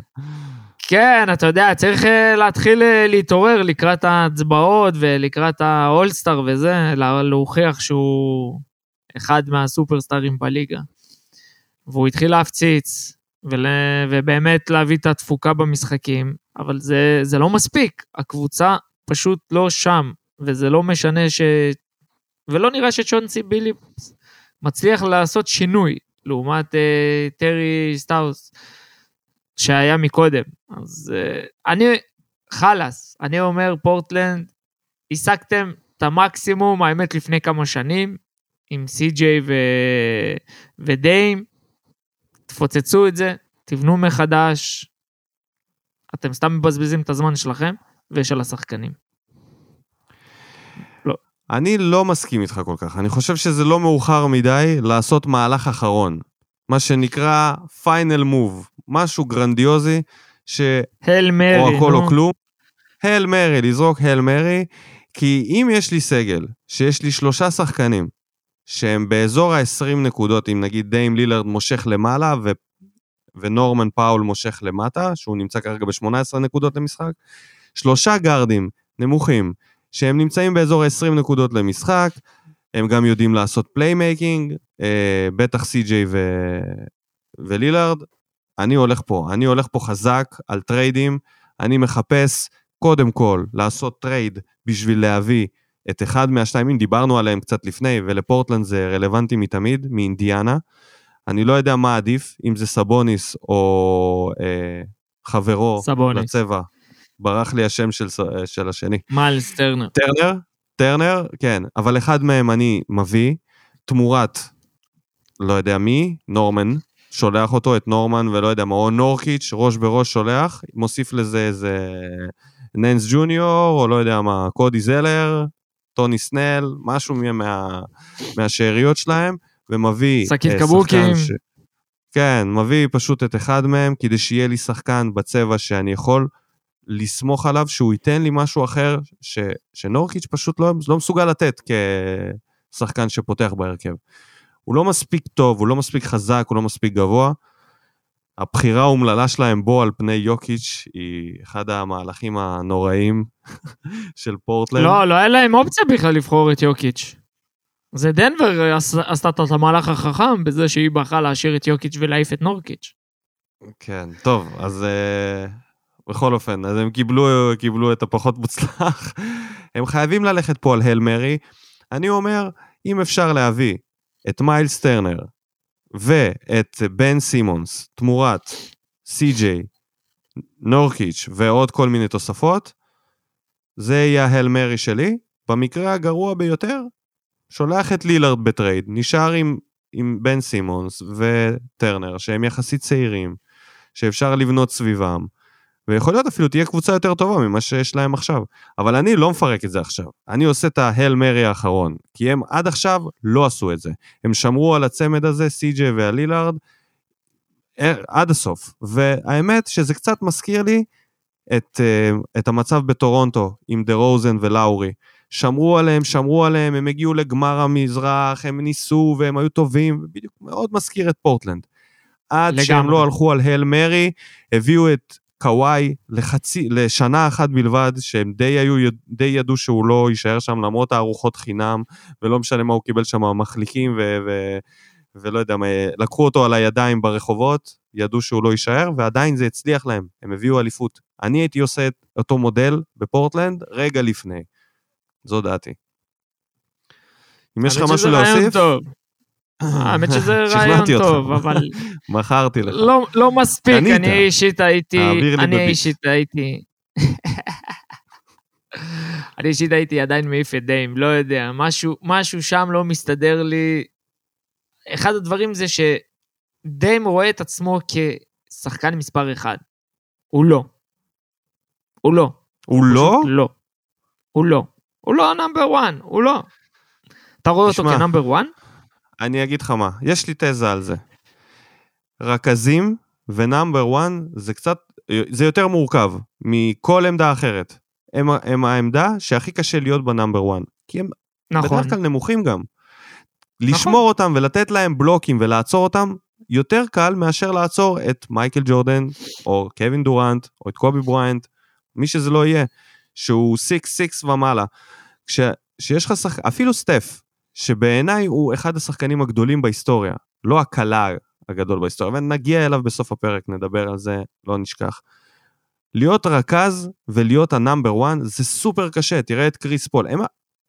כן, אתה יודע, צריך אה, להתחיל אה, להתעורר לקראת ההצבעות ולקראת האולסטאר וזה, לה- להוכיח שהוא אחד מהסופרסטארים בליגה. והוא התחיל להפציץ, ול... ובאמת להביא את התפוקה במשחקים, אבל זה, זה לא מספיק, הקבוצה פשוט לא שם, וזה לא משנה ש... ולא נראה שצ'ונסי בילי מצליח לעשות שינוי, לעומת אה, טרי סטוטס. שהיה מקודם. אז uh, אני, חלאס, אני אומר פורטלנד, השגתם את המקסימום, האמת לפני כמה שנים, עם סי.ג'יי ו... ודיים, תפוצצו את זה, תבנו מחדש, אתם סתם מבזבזים את הזמן שלכם ושל השחקנים. אני לא מסכים איתך כל כך. אני חושב שזה לא מאוחר מדי לעשות מהלך אחרון. מה שנקרא final move. משהו גרנדיוזי, ש... Hail Mary, או הכל נו. או כלום. Hail Mary, לזרוק Hail Mary, כי אם יש לי סגל, שיש לי שלושה שחקנים, שהם באזור ה-20 נקודות, אם נגיד דיים לילארד מושך למעלה, ו... ונורמן פאוול מושך למטה, שהוא נמצא כרגע ב-18 נקודות למשחק, שלושה גארדים נמוכים, שהם נמצאים באזור ה-20 נקודות למשחק, הם גם יודעים לעשות playmaking, אה, בטח סי.ג'יי ו... ולילארד. אני הולך פה, אני הולך פה חזק על טריידים, אני מחפש קודם כל לעשות טרייד בשביל להביא את אחד מהשתיים, אם דיברנו עליהם קצת לפני, ולפורטלנד זה רלוונטי מתמיד, מאינדיאנה. אני לא יודע מה עדיף, אם זה סבוניס או אה, חברו סבוניס. לצבע. ברח לי השם של, ס- של השני. מיילס טרנר. טרנר? טרנר, כן, אבל אחד מהם אני מביא, תמורת, לא יודע מי, נורמן, שולח אותו, את נורמן ולא יודע מה, או נורקיץ', ראש בראש שולח, מוסיף לזה איזה ננס ג'וניור, או לא יודע מה, קודי זלר, טוני סנל, משהו מה, מהשאריות שלהם, ומביא... שקית אה, קבוקים. שחקן כן, מביא פשוט את אחד מהם, כדי שיהיה לי שחקן בצבע שאני יכול לסמוך עליו, שהוא ייתן לי משהו אחר, ש, שנורקיץ' פשוט לא, לא מסוגל לתת כשחקן שפותח בהרכב. הוא לא מספיק טוב, הוא לא מספיק חזק, הוא לא מספיק גבוה. הבחירה האומללה שלהם בו על פני יוקיץ' היא אחד המהלכים הנוראים של פורטלנד. לא, לא היה להם אופציה בכלל לבחור את יוקיץ'. זה דנבר עש- עשתה את המהלך החכם בזה שהיא בחרה להשאיר את יוקיץ' ולהעיף את נורקיץ'. כן, טוב, אז uh, בכל אופן, אז הם קיבלו, קיבלו את הפחות מוצלח. הם חייבים ללכת פה על הל מרי. אני אומר, אם אפשר להביא את מיילס טרנר ואת בן סימונס תמורת סי.ג'יי, נורקיץ' ועוד כל מיני תוספות, זה יהיה ה Hail Mary שלי. במקרה הגרוע ביותר, שולח את לילארד בטרייד, נשאר עם, עם בן סימונס וטרנר, שהם יחסית צעירים, שאפשר לבנות סביבם, ויכול להיות אפילו תהיה קבוצה יותר טובה ממה שיש להם עכשיו. אבל אני לא מפרק את זה עכשיו. אני עושה את ה Hail Mary האחרון, כי הם עד עכשיו לא עשו את זה. הם שמרו על הצמד הזה, סי.ג'יי והלילארד, אה, עד הסוף. והאמת שזה קצת מזכיר לי את, אה, את המצב בטורונטו עם דה רוזן ולאורי. שמרו עליהם, שמרו עליהם, הם הגיעו לגמר המזרח, הם ניסו והם היו טובים, בדיוק מאוד מזכיר את פורטלנד. עד לגמרי. שהם לא הלכו על הל מרי, הביאו את קוואי לחצי, לשנה אחת בלבד, שהם די, היו, די ידעו שהוא לא יישאר שם למרות הארוחות חינם, ולא משנה מה הוא קיבל שם, מחליקים ו... ו ולא יודע מה, לקחו אותו על הידיים ברחובות, ידעו שהוא לא יישאר, ועדיין זה הצליח להם, הם הביאו אליפות. אני הייתי עושה את אותו מודל בפורטלנד רגע לפני. זו דעתי. אם יש לך משהו להוסיף, טוב. האמת שזה רעיון. טוב, אבל מכרתי לך. לא, לא מספיק, קנית. אני אישית הייתי, אני. אישית הייתי, אני אישית הייתי עדיין מעיף את דיים, לא יודע, משהו, משהו שם לא מסתדר לי. אחד הדברים זה שדיים רואה את עצמו כשחקן מספר אחד. הוא לא. הוא לא. הוא לא? לא. הוא לא. הוא לא ה number one, הוא לא. אתה רואה אותו. כ number one? אני אגיד לך מה, יש לי תזה על זה. רכזים ו number 1 זה קצת, זה יותר מורכב מכל עמדה אחרת. הם, הם העמדה שהכי קשה להיות ב number 1. כי הם נכון. בדרך כלל נמוכים גם. לשמור אותם ולתת להם בלוקים ולעצור אותם, יותר קל מאשר לעצור את מייקל ג'ורדן, או קווין דורנט, או את קובי בריינט, מי שזה לא יהיה, שהוא 6-6 ומעלה. כש, שיש לך שחק... אפילו סטף, שבעיניי הוא אחד השחקנים הגדולים בהיסטוריה, לא הקלע הגדול בהיסטוריה, ונגיע אליו בסוף הפרק, נדבר על זה, לא נשכח. להיות רכז ולהיות ה number 1 זה סופר קשה, תראה את קריס פול. הם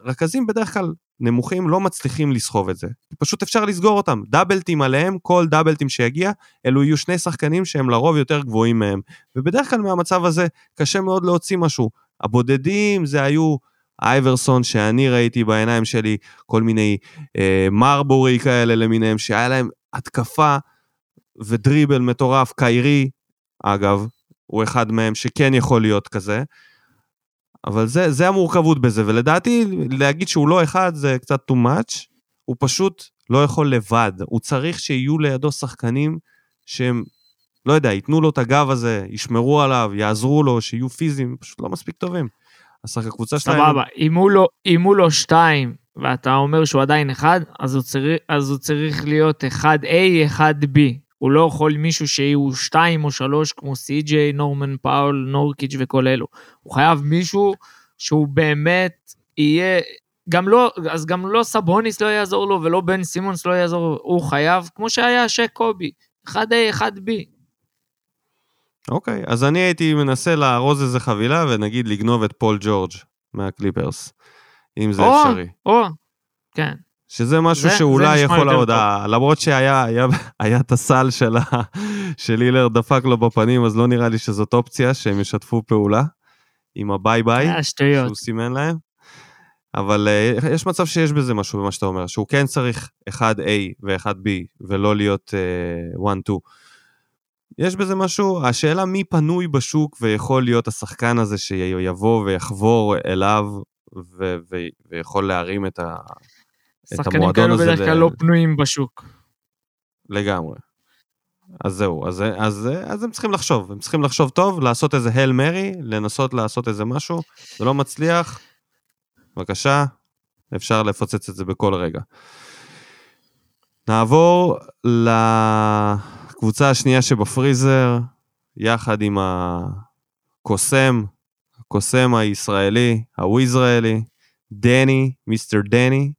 רכזים בדרך כלל נמוכים לא מצליחים לסחוב את זה. פשוט אפשר לסגור אותם. דאבלטים עליהם, כל דאבלטים שיגיע, אלו יהיו שני שחקנים שהם לרוב יותר גבוהים מהם. ובדרך כלל מהמצב הזה קשה מאוד להוציא משהו. הבודדים זה היו אייברסון שאני ראיתי בעיניים שלי, כל מיני אה, מרבורי כאלה למיניהם, שהיה להם התקפה ודריבל מטורף. קיירי, אגב, הוא אחד מהם שכן יכול להיות כזה. אבל זה, זה המורכבות בזה, ולדעתי להגיד שהוא לא אחד זה קצת too much, הוא פשוט לא יכול לבד, הוא צריך שיהיו לידו שחקנים שהם, לא יודע, ייתנו לו את הגב הזה, ישמרו עליו, יעזרו לו, שיהיו פיזיים, פשוט לא מספיק טובים. אז הקבוצה שלהם... סבבה, אם הוא לא- אם הוא לא שתיים, ואתה אומר שהוא עדיין אחד, אז הוא צריך, אז הוא צריך להיות 1A, 1B. הוא לא יכול מישהו שהוא שתיים או שלוש, כמו סי.ג'יי, נורמן פאול, נורקיץ' וכל אלו. הוא חייב מישהו שהוא באמת יהיה... גם לא, אז גם לא סבוניס לא יעזור לו, ולא בן סימונס לא יעזור לו. הוא חייב, כמו שהיה שק קובי, 1A, 1B. אוקיי, אז אני הייתי מנסה לארוז איזה חבילה ונגיד לגנוב את פול ג'ורג' מהקליפרס, אם זה או, אפשרי. או, כן. שזה משהו זה- זה שאולי נשמע יכול עוד, למרות שהיה היה, היה את הסל של, של הילר דפק לו בפנים, אז לא נראה לי שזאת אופציה שהם ישתפו פעולה עם הביי ביי, שטויות. שהוא סימן להם. אבל uh, יש מצב שיש בזה משהו במה שאתה אומר, שהוא כן צריך 1A ו-1B, ולא להיות 1-2. Uh, יש בזה משהו, השאלה מי פנוי בשוק ויכול להיות השחקן הזה שיבוא ויחבור אליו ו- ו- ויכול להרים את, ה- את המועדון הזה. שחקנים כאלו בדרך כלל לא פנויים בשוק. לגמרי. אז זהו, אז, אז, אז הם צריכים לחשוב, הם צריכים לחשוב טוב, לעשות איזה הל מרי, לנסות לעשות איזה משהו, זה לא מצליח, בבקשה, אפשר לפוצץ את זה בכל רגע. נעבור לקבוצה השנייה שבפריזר, יחד עם הקוסם, הקוסם הישראלי, הוויזראלי, דני, mister דני,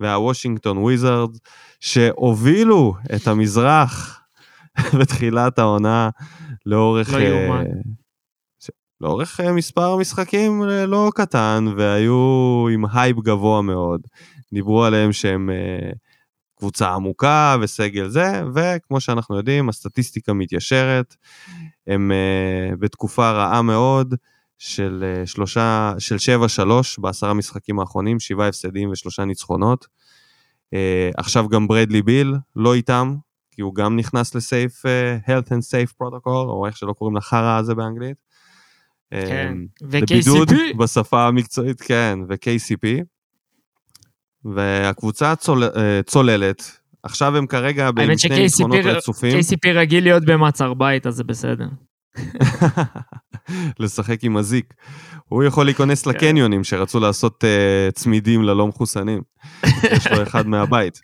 והוושינגטון וויזרד, שהובילו את המזרח בתחילת העונה לאורך... לא יאומן. לאורך אה, מספר משחקים אה, לא קטן, והיו עם הייפ גבוה מאוד. דיברו עליהם שהם אה, קבוצה עמוקה וסגל זה, וכמו שאנחנו יודעים, הסטטיסטיקה מתיישרת. הם בתקופה רעה מאוד של שלושה, של 7-3 בעשרה משחקים האחרונים, שבעה הפסדים ושלושה ניצחונות. עכשיו גם ברדלי ביל לא איתם, כי הוא גם נכנס לסייף, health and safe protocol, או איך שלא קוראים לחרא הזה באנגלית. כן, אמ, ו-KCP. לבידוד בשפה המקצועית, כן, ו-KCP. והקבוצה צול, אה, צוללת, עכשיו הם כרגע האמת שני ניצחונות רצופים. KCP רגיל להיות במעצר בית, אז זה בסדר. לשחק עם הזיק. הוא יכול להיכנס כן. לקניונים שרצו לעשות uh, צמידים ללא מחוסנים. יש לו אחד מהבית.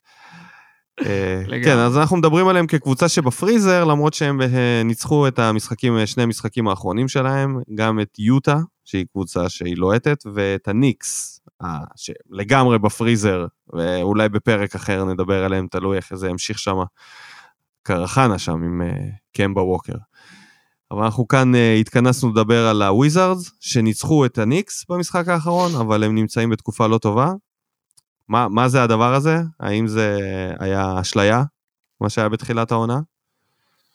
לגמרי. כן, אז אנחנו מדברים עליהם כקבוצה שבפריזר, למרות שהם אה, ניצחו את המשחקים, שני המשחקים האחרונים שלהם, גם את יוטה, שהיא קבוצה שהיא לוהטת, ואת הניקס, אה, שלגמרי בפריזר, ואולי בפרק אחר נדבר עליהם, תלוי איך זה ימשיך שם, קרחנה שם עם אה, קמבה ווקר. אבל אנחנו כאן אה, התכנסנו לדבר על הוויזארדס, שניצחו את הניקס במשחק האחרון, אבל הם נמצאים בתקופה לא טובה. מה, מה זה הדבר הזה? האם זה היה אשליה, מה שהיה בתחילת העונה?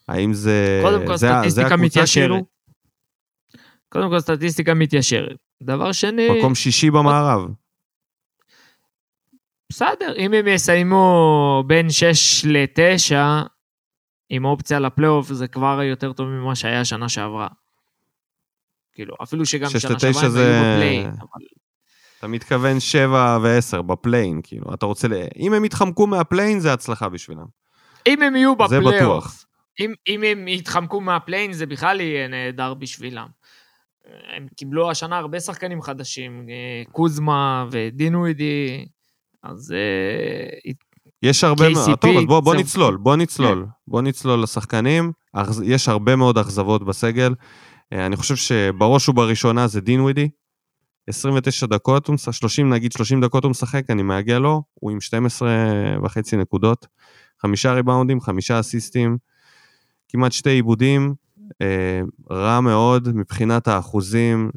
האם זה... קודם כל, סטטיסטיקה מתיישרת. קודם כל, סטטיסטיקה מתיישרת. דבר שני, מקום שישי במערב. בסדר, אם הם יסיימו בין 6 ל-9, עם אופציה לפלייאוף, זה כבר יותר טוב ממה שהיה שנה שעברה. כאילו, אפילו שגם שנה שעברה הם זה- היו ב play-in, אבל אתה מתכוון 7 ו-10 ב play-in, כאילו, אתה רוצה ל... אם הם יתחמקו מה play-in, זה הצלחה בשבילם. אם הם יהיו זה בפלייאוף, בטוח. אם, אם הם יתחמקו מה play-in, זה בכלל יהיה נהדר בשבילם. הם קיבלו השנה הרבה שחקנים חדשים, אה, קוזמה ודין ווידי, אז אה, יש הרבה מאוד, KCP, טוב, אז בוא, בוא זהו. נצלול, בוא נצלול, בוא נצלול לשחקנים. יש הרבה מאוד אכזבות בסגל. אה, אני חושב שבראש ובראשונה זה דין ווידי. 29 דקות, הוא משחק, 30 נגיד 30 דקות הוא משחק, אני מאגע לו, הוא עם 12 וחצי נקודות, חמישה ריבאונדים, חמישה אסיסטים, כמעט שתי עיבודים, אה, רע מאוד מבחינת האחוזים,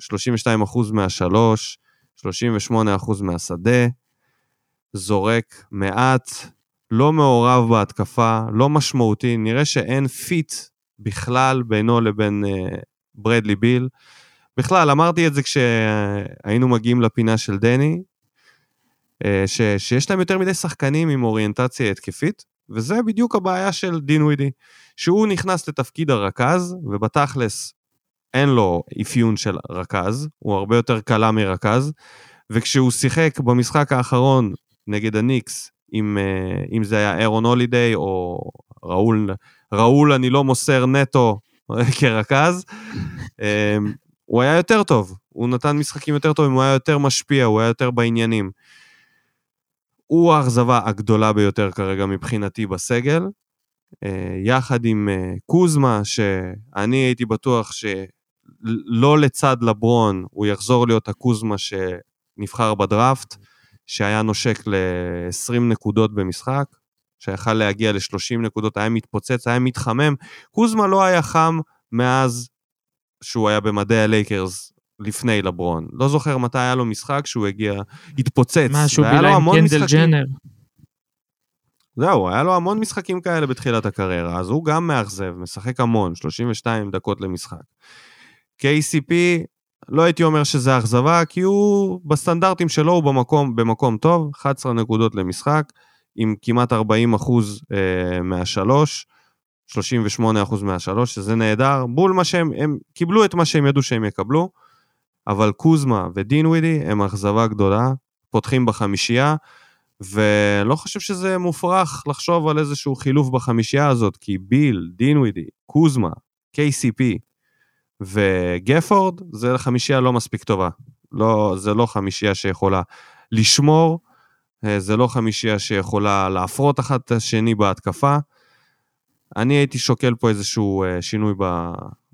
32% מהשלוש, 38% מהשדה, זורק מעט, לא מעורב בהתקפה, לא משמעותי, נראה שאין fit בכלל בינו לבין אה, ברדלי ביל. בכלל, אמרתי את זה כשהיינו מגיעים לפינה של דני, אה, ש, שיש להם יותר מדי שחקנים עם אוריינטציה התקפית, וזה בדיוק הבעיה של דין ווידי, שהוא נכנס לתפקיד הרכז, ובתכלס אין לו אפיון של רכז, הוא הרבה יותר קלה מרכז, וכשהוא שיחק במשחק האחרון נגד הניקס, אם, אה, אם זה היה אירון הולידיי או ראול, ראול אני לא מוסר נטו כרכז, אה, הוא היה יותר טוב, הוא נתן משחקים יותר טובים, הוא היה יותר משפיע, הוא היה יותר בעניינים. הוא האכזבה הגדולה ביותר כרגע מבחינתי בסגל, אה, יחד עם אה, קוזמה, שאני הייתי בטוח שלא לצד לברון, הוא יחזור להיות הקוזמה שנבחר בדראפט, שהיה נושק ל-20 נקודות במשחק, שיכל להגיע ל-30 נקודות, היה מתפוצץ, היה מתחמם. קוזמה לא היה חם מאז שהוא היה במדי הלייקרס לפני לברון. לא זוכר מתי היה לו משחק שהוא הגיע, התפוצץ. משהו בילה עם קנדל משחקים- ג'נר. זהו, היה לו המון משחקים כאלה בתחילת הקריירה, אז הוא גם מאכזב, משחק המון, 32 דקות למשחק. KCP, לא הייתי אומר שזה אכזבה, כי הוא בסטנדרטים שלו הוא במקום, במקום טוב, 11 נקודות למשחק, עם כמעט 40 אחוז אה, מהשלוש, 38 אחוז מהשלוש, שזה נהדר, בול מה שהם, הם קיבלו את מה שהם ידעו שהם יקבלו, אבל קוזמה ודין ווידי הם אכזבה גדולה, פותחים בחמישייה, ולא חושב שזה מופרך לחשוב על איזשהו חילוף בחמישייה הזאת, כי ביל, דין ווידי, קוזמה, KCP וגפורד, זה חמישייה לא מספיק טובה. לא, זה לא חמישייה שיכולה לשמור, אה, זה לא חמישייה שיכולה להפרות אחת את השני בהתקפה. אני הייתי שוקל פה איזשהו אה, שינוי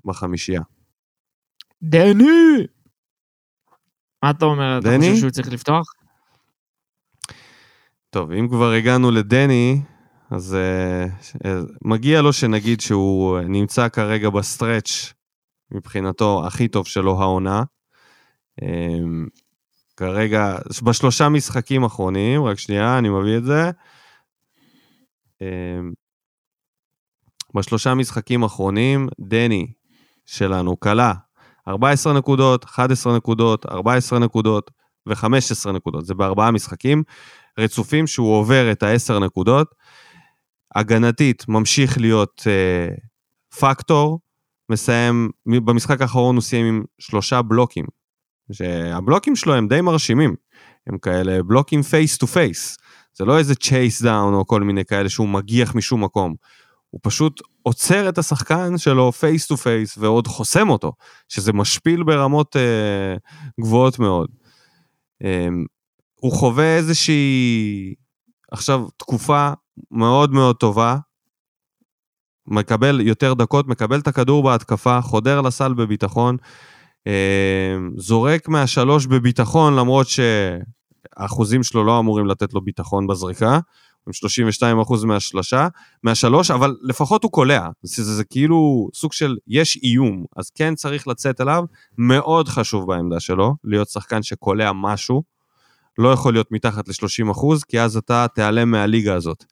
בחמישייה. דני! מה אתה אומר? אתה? חושב שהוא צריך לפתוח? טוב, אם כבר הגענו לדני, אז uh, מגיע לו שנגיד שהוא נמצא כרגע בסטרץ' מבחינתו הכי טוב שלו העונה. Um, כרגע, בשלושה משחקים אחרונים, רק שנייה, אני מביא את זה. Um, בשלושה משחקים אחרונים, דני שלנו כלה 14 נקודות, 11 נקודות, 14 נקודות ו-15 נקודות. זה בארבעה משחקים רצופים שהוא עובר את ה-10 נקודות. הגנתית ממשיך להיות אה, פקטור, מסיים, במשחק האחרון הוא סיים עם שלושה בלוקים. שהבלוקים שלו הם די מרשימים. הם כאלה בלוקים face to face. זה לא איזה chase down או כל מיני כאלה שהוא מגיח משום מקום. הוא פשוט עוצר את השחקן שלו face to face ועוד חוסם אותו, שזה משפיל ברמות אה, גבוהות מאוד. אה, הוא חווה איזושהי עכשיו תקופה מאוד מאוד טובה, מקבל יותר דקות, מקבל את הכדור בהתקפה, חודר לסל בביטחון, אה, זורק מהשלוש בביטחון, למרות שהאחוזים שלו לא אמורים לתת לו ביטחון בזריקה, עם 32% מהשלושה, מהשלוש, אבל לפחות הוא קולע. זה, זה, זה כאילו סוג של יש איום, אז כן צריך לצאת אליו, מאוד חשוב בעמדה שלו, להיות שחקן שקולע משהו, לא יכול להיות מתחת ל-30%, כי אז אתה תיעלם מהליגה הזאת.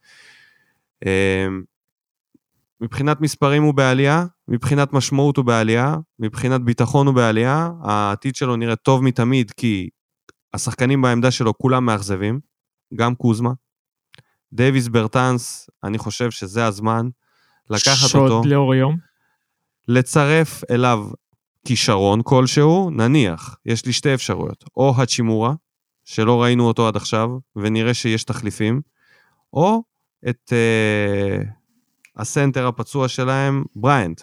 מבחינת מספרים הוא בעלייה, מבחינת משמעות הוא בעלייה, מבחינת ביטחון הוא בעלייה, העתיד שלו נראה טוב מתמיד, כי השחקנים בעמדה שלו כולם מאכזבים, גם קוזמה. דייוויס ברטנס, אני חושב שזה הזמן לקחת שוד אותו, שוד לאור יום. לצרף אליו כישרון כלשהו, נניח, יש לי שתי אפשרויות, או הצ'ימורה, שלא ראינו אותו עד עכשיו, ונראה שיש תחליפים, או את אה, הסנטר הפצוע שלהם, בריינט,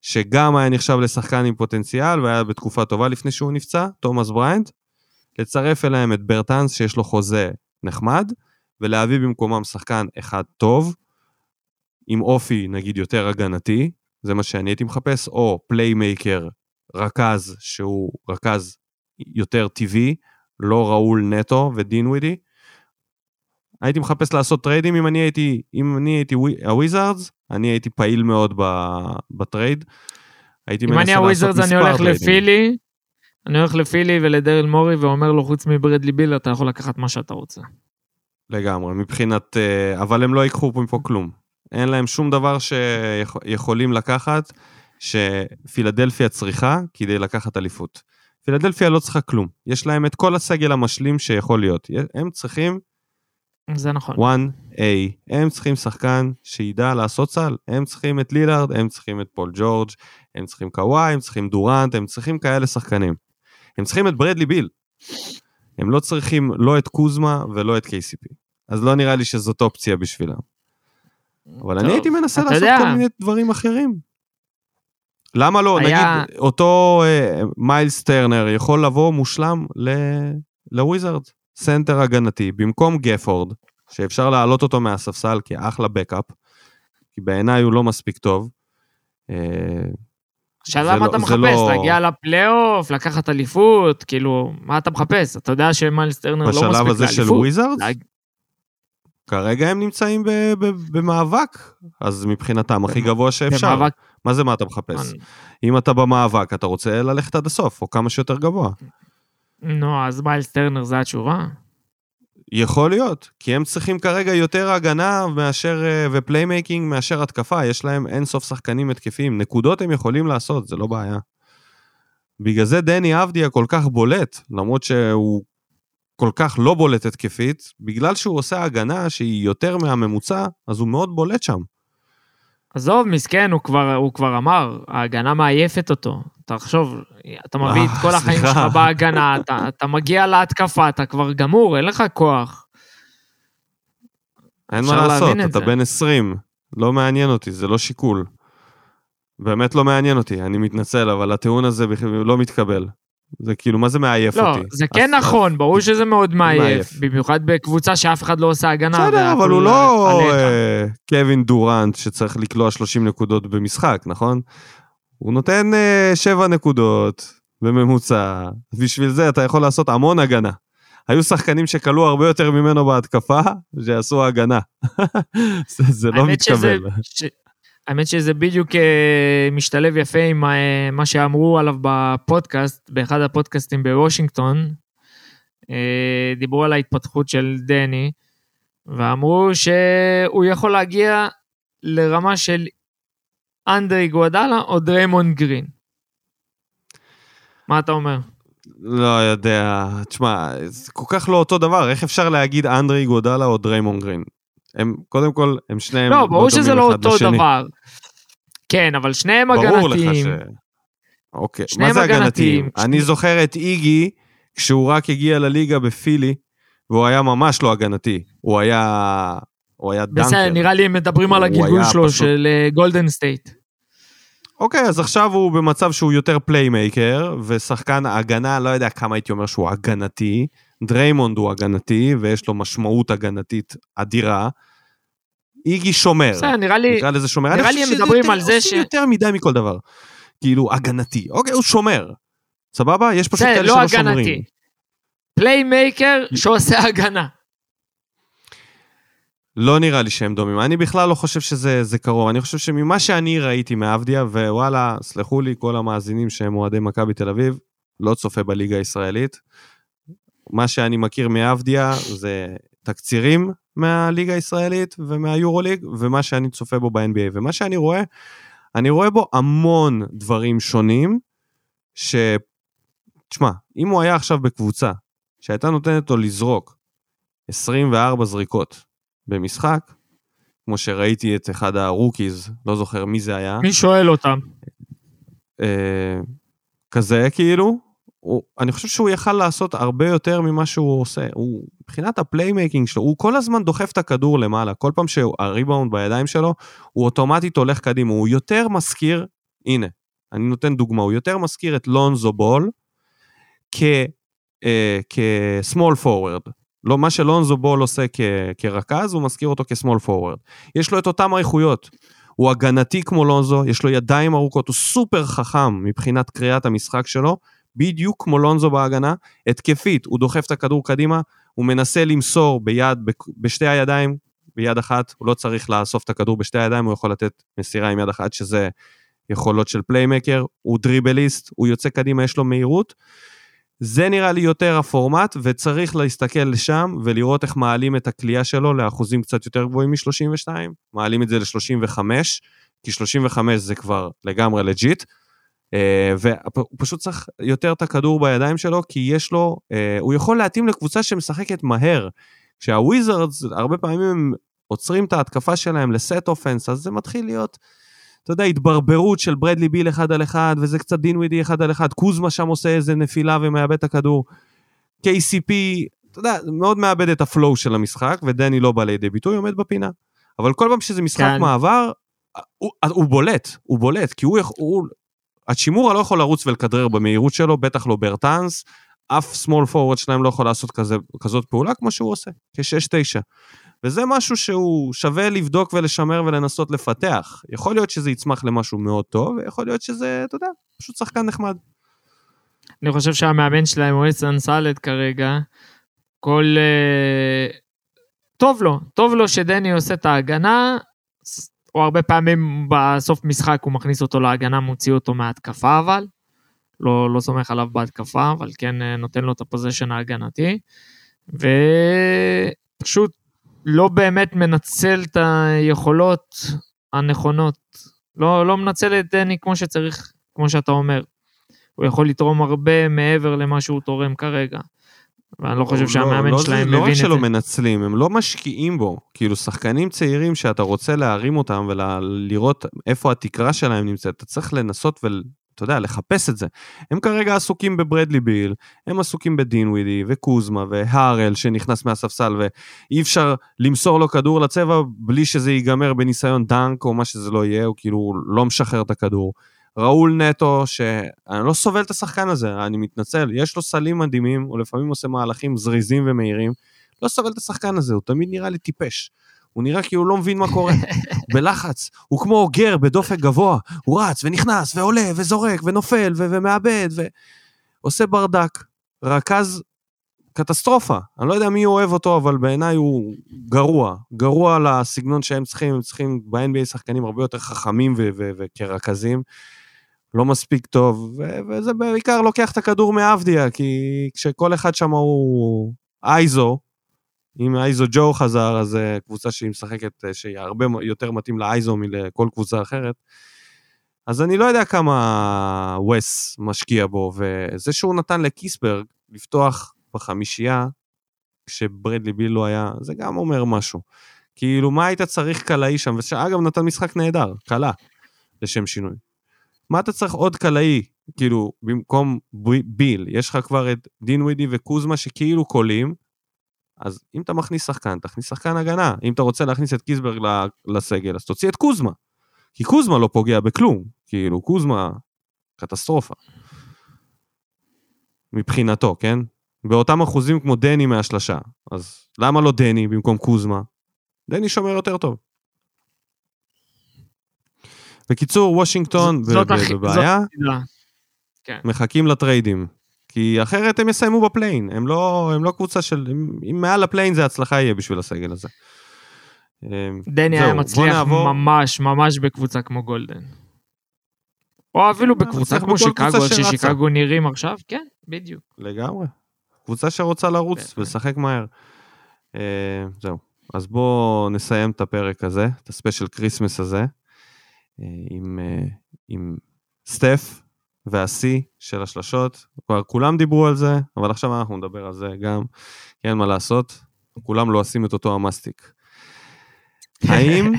שגם היה נחשב לשחקן עם פוטנציאל והיה בתקופה טובה לפני שהוא נפצע, תומאס בריינט, לצרף אליהם את ברטנס שיש לו חוזה נחמד, ולהביא במקומם שחקן אחד טוב, עם אופי נגיד יותר הגנתי, זה מה שאני הייתי מחפש, או playmaker, רכז שהוא רכז יותר טבעי, לא ראול נטו ודינווידי. הייתי מחפש לעשות טריידים אם אני הייתי, אם אני הייתי הוויזארדס, אני הייתי פעיל מאוד ב trade. הייתי אם אני הוויזארדס אני הולך לפילי, אני הולך לפילי ולדריל מורי ואומר לו חוץ מברדלי ביל אתה יכול לקחת מה שאתה רוצה. לגמרי, מבחינת, אה, אבל הם לא ייקחו מפה כלום. אין להם שום דבר שיכולים לקחת, שפילדלפיה צריכה כדי לקחת אליפות. פילדלפיה לא צריכה כלום. יש להם את כל הסגל המשלים שיכול להיות. הם צריכים... זה נכון. 1A. הם צריכים שחקן שידע לעשות סל. הם צריכים את לילארד, הם צריכים את פול ג'ורג', הם צריכים קוואי, הם צריכים דורנט, הם צריכים כאלה שחקנים. הם צריכים את ברדלי ביל. הם לא צריכים לא את קוזמה ולא את KCP. אז לא נראה לי שזאת אופציה בשבילם. אבל טוב, אני הייתי מנסה לעשות יודע. כל מיני דברים אחרים. למה לא? היה... נגיד, אותו אה, מיילס טרנר יכול לבוא מושלם לוויזארד, סנטר הגנתי, במקום גפורד, שאפשר להעלות אותו מהספסל כאחלה backup, כי בעיניי הוא לא מספיק טוב. אה, עכשיו למה לא, אתה מחפש? לא... להגיע לפלייאוף, לקחת אליפות, כאילו, מה אתה מחפש? אתה יודע שמיילס טרנר לא מספיק לאליפות. בשלב הזה של וויזארד? להג... כרגע הם נמצאים במאבק, אז מבחינתם הכי גבוה שאפשר. במאבק. מה זה מה אתה מחפש? אם אתה במאבק, אתה רוצה ללכת עד הסוף, או כמה שיותר גבוה. נו, אז מיילס טרנר זה התשובה? יכול להיות, כי הם צריכים כרגע יותר הגנה מאשר, אה, ו playmaking מאשר התקפה, יש להם אין סוף שחקנים התקפיים. נקודות הם יכולים לעשות, זה לא בעיה. בגלל זה דני אבדיה כל כך בולט, למרות שהוא כל כך לא בולט התקפית, בגלל שהוא עושה הגנה שהיא יותר מהממוצע, אז הוא מאוד בולט שם. עזוב, מסכן, הוא כבר, הוא כבר אמר, ההגנה מעייפת אותו. תחשוב, אתה מביא את אה, כל החיים. שלך בהגנה, אתה, אתה מגיע להתקפה, אתה כבר גמור, אין לך כוח. אין מה לעשות, אתה. בן 20, לא מעניין אותי, זה לא שיקול. באמת לא מעניין אותי, אני מתנצל, אבל הטיעון הזה לא מתקבל. זה כאילו, מה זה מעייף לא, אותי? זה כן אז- נכון, ברור שזה מאוד מעייף. מעייף. במיוחד בקבוצה שאף אחד לא עושה הגנה. בסדר, אבל הוא לא. אה, קווין דורנט שצריך לקלוע 30 נקודות במשחק, נכון? הוא נותן 7 נקודות בממוצע, בשביל זה אתה יכול לעשות המון הגנה. היו שחקנים שכלו הרבה יותר ממנו בהתקפה, שעשו הגנה. זה, זה לא האמת שזה- מתקבל. ש- האמת שזה בדיוק אה, משתלב יפה עם אה, מה שאמרו עליו בפודקאסט, באחד הפודקאסטים בוושינגטון. אה, דיברו על ההתפתחות של דני, ואמרו שהוא יכול להגיע לרמה של אנדרה איגודלה או דריימונד גרין. מה אתה אומר? לא יודע, תשמע, זה כל כך לא אותו דבר, איך אפשר להגיד אנדרה איגודלה או דריימונד גרין? הם, קודם כל, הם שניהם לא, ברור שזה לא אותו לשני. דבר. כן, אבל שניהם ברור לך הגנתיים. ש... אוקיי, מה זה הגנתיים? הגנתיים. אני זוכר את איגי, כשהוא רק הגיע לליגה בפילי, והוא היה ממש לא הגנתי. הוא היה... הוא היה dunker. בסדר, נראה לי הם מדברים על הגלגול היה שלו פשוט- של גולדן סטייט. אוקיי, אז עכשיו הוא במצב שהוא יותר playmaker, ושחקן ההגנה, לא יודע כמה הייתי אומר שהוא הגנתי. דריימונד הוא הגנתי, ויש לו משמעות הגנתית אדירה. איגי שומר. בסדר, נראה לי, נקרא לזה שומר. נראה לי הם מדברים על זה עושים ש- יותר מדי מכל דבר. כאילו, הגנתי. אוקיי, הוא שומר. סבבה? יש פשוט כאלה לא שלא. שומרים. פליימייקר שעושה הגנה. לא נראה לי שהם דומים. אני בכלל לא חושב שזה זה קרוב. אני חושב שממה שאני ראיתי מאבדיה, וואלה, סלחו לי כל המאזינים שהם אוהדי מכבי תל אביב, לא צופה בליגה הישראלית. מה שאני מכיר מאבדיה זה תקצירים מהליגה הישראלית ומהיורוליג, ומה שאני צופה בו ב-NBA. ומה שאני רואה, אני רואה בו המון דברים שונים, ש... תשמע, אם הוא היה עכשיו בקבוצה שהייתה נותנת לו לזרוק 24 זריקות במשחק, כמו שראיתי את אחד ה rookies, לא זוכר מי זה היה, מי שואל אותם? אה, כזה כאילו, הוא, אני חושב שהוא יכל לעשות הרבה יותר ממה שהוא עושה. הוא, מבחינת ה playmaking שלו, הוא כל הזמן דוחף את הכדור למעלה. כל פעם שהריבאונד בידיים שלו, הוא אוטומטית הולך קדימה. הוא יותר מזכיר, הנה, אני נותן דוגמה, הוא יותר מזכיר את לונזו בול כ, אה, כ-small forward. לא, מה שלונזו בול עושה כ, כרכז, הוא מזכיר אותו כ-small forward. יש לו את אותם האיכויות. הוא הגנתי כמו לונזו, יש לו ידיים ארוכות, הוא סופר חכם מבחינת קריאת המשחק שלו, בדיוק כמו לונזו בהגנה, התקפית, הוא דוחף את הכדור קדימה, הוא מנסה למסור ביד, בשתי הידיים, ביד אחת, הוא לא צריך לאסוף את הכדור בשתי הידיים, הוא יכול לתת מסירה עם יד אחת, שזה יכולות של playmaker, הוא דריבליסט, הוא יוצא קדימה, יש לו מהירות. זה נראה לי יותר הפורמט, וצריך להסתכל לשם ולראות איך מעלים את הקליעה שלו לאחוזים קצת יותר גבוהים מ-32, מעלים את זה ל-35, כי 35 זה כבר לגמרי legit, והוא פשוט צריך יותר את הכדור בידיים שלו, כי יש לו, אה, הוא יכול להתאים לקבוצה שמשחקת מהר. כשהוויזרדס, הרבה פעמים הם עוצרים את ההתקפה שלהם ל set offense, אז זה מתחיל להיות, אתה יודע, התברברות של ברדלי ביל אחד על אחד, וזה קצת דינווידי אחד על אחד, קוזמה שם עושה איזה נפילה ומאבד את הכדור. KCP, אתה יודע, מאוד מאבד את הפלואו של המשחק, ודני לא בא לידי ביטוי, עומד בפינה. אבל כל פעם שזה משחק כן. מעבר, הוא, הוא בולט, הוא בולט, כי הוא, הוא, השימור לא יכול לרוץ ולכדרר במהירות שלו, בטח לא ברטאנס, אף small forward שלהם לא יכול לעשות כזה, כזאת פעולה כמו שהוא עושה, כ-6-9. וזה משהו שהוא שווה לבדוק ולשמר ולנסות לפתח. יכול להיות שזה יצמח למשהו מאוד טוב, ויכול להיות שזה, אתה יודע, פשוט שחקן נחמד. אני חושב שהמאמן שלהם אסן סאלד כרגע. כל... אה, טוב לו, טוב לו שדני עושה את ההגנה, או הרבה פעמים בסוף משחק הוא מכניס אותו להגנה, מוציא אותו מההתקפה אבל. לא, לא סומך עליו בהתקפה, אבל כן אה, נותן לו את הפוזיישן ההגנתי. ופשוט לא באמת מנצל את היכולות הנכונות. לא, לא מנצל את דני כמו שצריך, כמו שאתה אומר. הוא יכול לתרום הרבה מעבר למה שהוא תורם כרגע. ואני לא חושב לא- שהמאמן לא, שלהם זה, לא מבין רק את שלא זה. מנצלים, הם לא משקיעים בו. כאילו, שחקנים צעירים שאתה רוצה להרים אותם ולראות איפה התקרה שלהם נמצאת, אתה צריך לנסות ול... אתה יודע, לחפש את זה. הם כרגע עסוקים בברדלי ביל, הם עסוקים בדין ווידי וקוזמה והארל שנכנס מהספסל ואי אפשר למסור לו כדור לצבע בלי שזה ייגמר בניסיון דנק או מה שזה לא יהיה, הוא כאילו לא משחרר את הכדור. ראול נטו, שאני לא סובל את השחקן הזה, אני מתנצל, יש לו סלים מדהימים, הוא לפעמים עושה מהלכים זריזים ומהירים, לא סובל את השחקן הזה, הוא תמיד נראה לי טיפש. הוא נראה כאילו לא מבין מה קורה. בלחץ, הוא כמו אוגר בדופק גבוה, הוא רץ ונכנס ועולה וזורק ונופל ו- ומאבד ועושה ברדק. רכז קטסטרופה. אני לא יודע מי אוהב אותו, אבל בעיניי הוא גרוע. גרוע לסגנון שהם צריכים, הם צריכים ב-NBA שחקנים הרבה יותר חכמים ו- ו- וכרכזים. לא מספיק טוב, ו- וזה בעיקר לוקח את הכדור מאבדיה, כי כשכל אחד שם הוא אייזו, אם אייזו ג'ו חזר, אז אה, קבוצה שהיא משחקת, אה, שהיא הרבה יותר מתאים לאייזו מלכל קבוצה אחרת. אז אני לא יודע כמה וס משקיע בו, וזה שהוא נתן לקיסברג לפתוח בחמישייה, כשברדלי ביל לא היה, זה גם אומר משהו. כאילו, מה היית צריך קלעי שם? ושאגב, נתן משחק נהדר, קלה, לשם שינוי. מה אתה צריך עוד קלעי? כאילו, במקום ביל, יש לך כבר את דין ווידי וקוזמה שכאילו קולים, אז אם אתה מכניס שחקן, תכניס שחקן הגנה. אם אתה רוצה להכניס את קיסברג לסגל, אז תוציא את קוזמה. כי קוזמה לא פוגע בכלום. כאילו, קוזמה, קטסטרופה. מבחינתו, כן? באותם אחוזים כמו דני מהשלשה. אז למה לא דני במקום קוזמה? דני שומר יותר טוב. בקיצור, וושינגטון בבעיה. כן. מחכים לטריידים. כי אחרת הם יסיימו ב play-in, הם לא, הם לא קבוצה של... אם, מעל ה play-in זה הצלחה יהיה בשביל הסגל הזה. אמ, דני זהו, היה מצליח נעבור. ממש ממש בקבוצה כמו גולדן. או אפילו בקבוצה כמו שיקגו. ששיקגו נראים עכשיו, כן, בדיוק. לגמרי. קבוצה שרוצה לרוץ בהחלט. ולשחק מהר. אה, זהו. אז בואו נסיים את הפרק הזה, את ה special Christmas הזה, עם, אה, עם סטף והשיא של השלשות. כבר כולם דיברו על זה, אבל עכשיו אנחנו נדבר על זה גם, כי אין מה לעשות, כולם לועסים את אותו המסטיק. האם...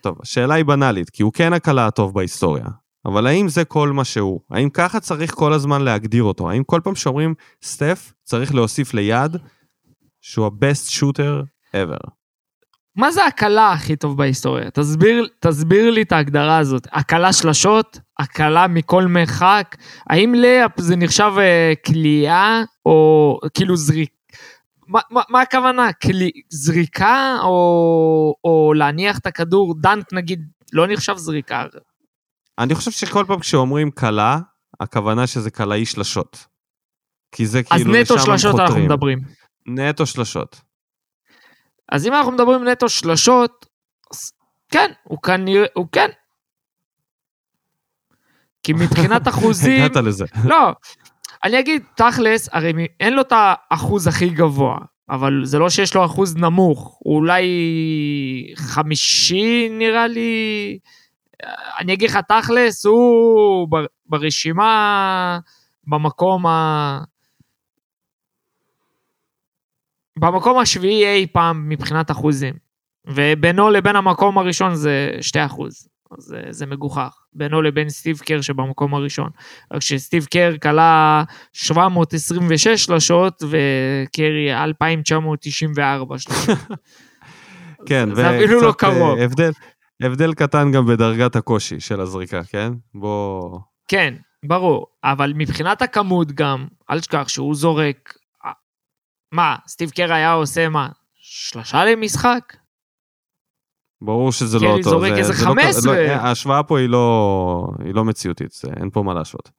טוב, השאלה היא בנאלית, כי הוא כן הקלע הטוב בהיסטוריה, אבל האם זה כל מה שהוא? האם ככה צריך כל הזמן להגדיר אותו? האם כל פעם שאומרים סטף, צריך להוסיף ליד שהוא ה-best shooter ever? מה זה הקלה הכי טוב בהיסטוריה? תסביר, תסביר לי את ההגדרה הזאת. הקלה שלשות? הקלה מכל מרחק? האם לאפ זה נחשב אה, כליאה או כאילו זריק... מה, מה, מה הכוונה? כלי, זריקה או, או להניח את הכדור? דנק נגיד לא נחשב זריקה. אני חושב שכל פעם כשאומרים קלה, הכוונה שזה קלעי שלשות. כי זה אז כאילו, נטו לשם הם שלשות אנחנו חותרים. מדברים. נטו שלשות. אז אם אנחנו מדברים נטו שלשות, אז כן, הוא כנראה, הוא כן. כי מבחינת אחוזים, הגעת לזה. לא, אני אגיד, תכלס, הרי אין לו את האחוז הכי גבוה, אבל זה לא שיש לו אחוז נמוך, הוא אולי חמישי נראה לי, אני אגיד לך תכלס, הוא ברשימה במקום ה... במקום השביעי אי פעם מבחינת אחוזים. ובינו לבין המקום הראשון זה 2 אחוז. אז זה, זה מגוחך. בינו לבין סטיב קר שבמקום הראשון. רק שסטיב קר כלה 726 שלשות וקרי 2994 שלשות. כן, זה אפילו לא אה, קרוב. הבדל, הבדל קטן גם בדרגת הקושי של הזריקה, כן? בוא... כן, ברור. אבל מבחינת הכמות גם, אל תשכח שהוא זורק... מה, סטיב קר היה עושה מה? שלושה למשחק? ברור שזה קרי לא אותו. זורק זה- איזה זה לא- 15. לא, ההשוואה פה היא לא, היא לא מציאותית, זה, אין פה מה להשוות.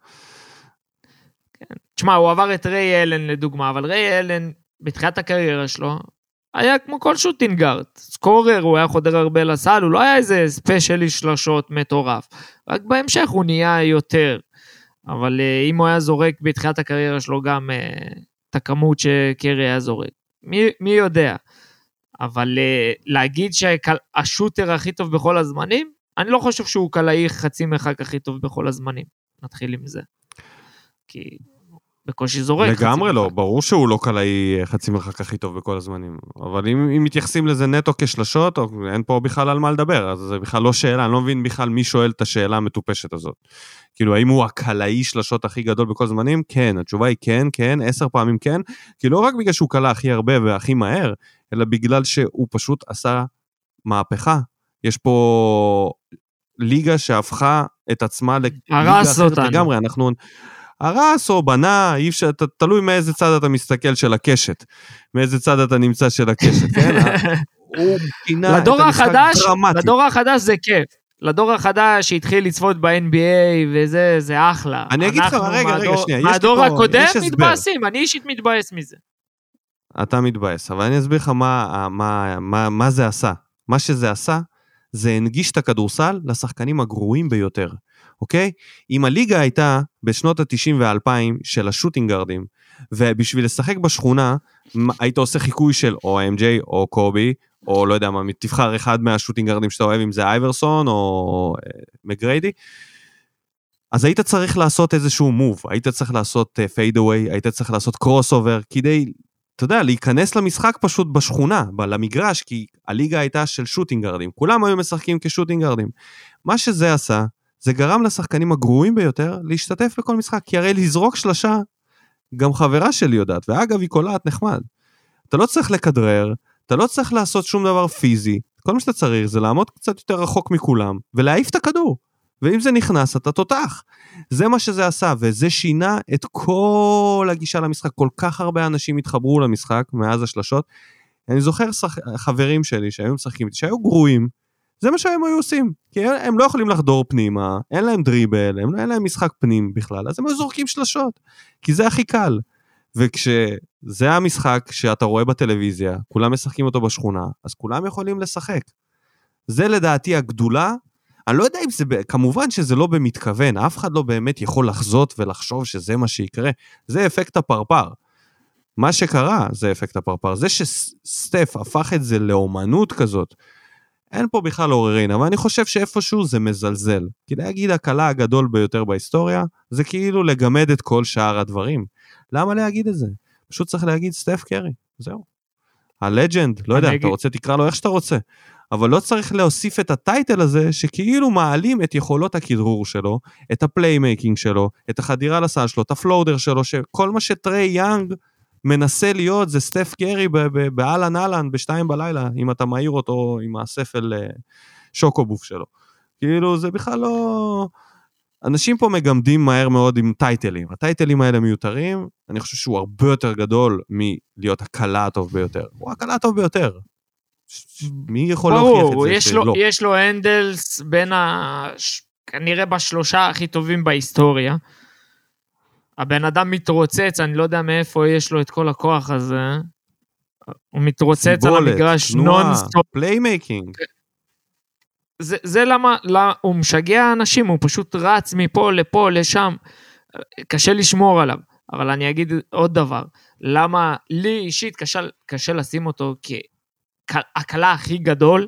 תשמע, הוא עבר את ריי אלן לדוגמה, אבל ריי אלן, בתחילת הקריירה שלו, היה כמו כל שוטינגארד. סקורר, הוא היה חודר הרבה לסל, הוא לא היה איזה ספיישלי שלשות מטורף. רק בהמשך הוא נהיה יותר. אבל אה, אם הוא היה זורק בתחילת הקריירה שלו גם אה, את הכמות שקרי היה זורק, מי, מי יודע. אבל אה, להגיד שהשוטר הכי טוב בכל הזמנים, אני לא חושב שהוא קלעי חצי מרחק הכי טוב בכל הזמנים. נתחיל עם זה. כי בקושי זורק. לגמרי לא, מרחק. ברור שהוא לא קלעי חצי מרחק הכי טוב בכל הזמנים. אבל אם, אם מתייחסים לזה נטו כשלשות, או- אין פה בכלל על מה לדבר, אז זה בכלל לא שאלה, אני לא מבין בכלל מי שואל את השאלה המטופשת הזאת. כאילו, האם הוא הקלעי שלשות הכי גדול בכל הזמנים? כן, התשובה היא כן, כן, עשר פעמים כן, כי לא רק בגלל שהוא קלע הכי הרבה והכי מהר, אלא בגלל שהוא פשוט עשה מהפכה. יש פה ליגה שהפכה את עצמה לליגה אחרת אותנו. לגמרי, אנחנו... הרס או בנה, אי אפשר, ת- תלוי מאיזה צד אתה מסתכל של הקשת, מאיזה צד אתה נמצא של הקשת, כן? הוא פינה את המשחק החדש, דרמטית. לדור החדש זה כיף. לדור החדש שהתחיל לצפות ב-NBA וזה, זה אחלה. אני אגיד לך, רגע, רגע, שנייה, מהדור הקודם. מתבאסים, אני אישית מתבאס מזה. אתה מתבאס, אבל אני אסביר לך מה, מה, מה, מה זה עשה. מה שזה עשה, זה הנגיש את הכדורסל לשחקנים הגרועים ביותר, אוקיי? אם הליגה הייתה בשנות ה-90 וה-2000 של השוטינגארדים, ובשביל לשחק בשכונה, היית עושה חיקוי של או MJ או קובי, או לא יודע מה, תבחר אחד מהשוטינגארדים שאתה אוהב, אם זה אייברסון או אה, מגריידי, אז היית צריך לעשות איזשהו move, היית צריך לעשות fade away, היית צריך לעשות crossover, כדי אתה יודע, להיכנס למשחק פשוט בשכונה, ב- למגרש, כי הליגה הייתה של שוטינגרדים. כולם היו משחקים כשוטינגרדים. מה שזה עשה, זה גרם לשחקנים הגרועים ביותר להשתתף בכל משחק, כי הרי לזרוק שלשה, גם חברה שלי יודעת, ואגב, היא קולעת נחמד. אתה לא צריך לכדרר, אתה לא צריך לעשות שום דבר פיזי, כל מה שאתה צריך זה לעמוד קצת יותר רחוק מכולם, ולהעיף את הכדור. ואם זה נכנס, אתה תותח. זה מה שזה עשה, וזה שינה את כל הגישה למשחק. כל כך הרבה אנשים התחברו למשחק מאז השלשות. אני זוכר שח... חברים שלי שהיו משחקים שהיו גרועים, זה מה שהם היו עושים. כי הם- לא יכולים לחדור פנימה, אין להם דריבל, הם, אין להם משחק פנים בכלל, אז הם היו זורקים שלשות, כי זה הכי קל. וכשזה המשחק שאתה רואה בטלוויזיה, כולם משחקים אותו בשכונה, אז כולם יכולים לשחק. זה לדעתי הגדולה אני לא יודע אם זה, כמובן שזה לא במתכוון, אף אחד לא באמת יכול לחזות ולחשוב שזה מה שיקרה. זה אפקט הפרפר. מה שקרה זה אפקט הפרפר. זה שסטף הפך את זה לאומנות כזאת, אין פה בכלל עוררין, אבל אני חושב שאיפשהו זה מזלזל. כי להגיד הקלה הגדול ביותר בהיסטוריה, זה כאילו לגמד את כל שאר הדברים. למה להגיד את זה? פשוט צריך להגיד סטף קרי, זהו. הלג'נד, לא יודע, אני אתה אגיד- רוצה תקרא לו איך שאתה רוצה. אבל לא צריך להוסיף את הטייטל הזה, שכאילו מעלים את יכולות הכדרור שלו, את הפליימייקינג שלו, את החדירה לסל שלו, את הפלודר שלו, שכל מה שטריי יאנג מנסה להיות זה סטף קרי ב- ב- באהלן אהלן בשתיים בלילה, אם אתה מעיר אותו עם הספל אה, שוקובוף שלו. כאילו, זה בכלל לא... אנשים פה מגמדים מהר מאוד עם טייטלים. הטייטלים האלה מיותרים, אני חושב שהוא הרבה יותר גדול מלהיות הקלה הטוב ביותר. הוא הקלה הטוב ביותר. מי יכול להוכיח את זה יש לו, שלא? יש לו handles בין ה... כנראה בשלושה הכי טובים בהיסטוריה. הבן אדם מתרוצץ, אני לא יודע מאיפה יש לו את כל הכוח הזה. הוא מתרוצץ על סיבולת, המגרש תנועה, nonstop. playmaking. זה, זה למה, למה הוא משגע אנשים, הוא פשוט רץ מפה לפה לשם. קשה לשמור עליו. אבל אני אגיד עוד דבר, למה לי אישית קשה, קשה לשים אותו כהקלה הכי גדול,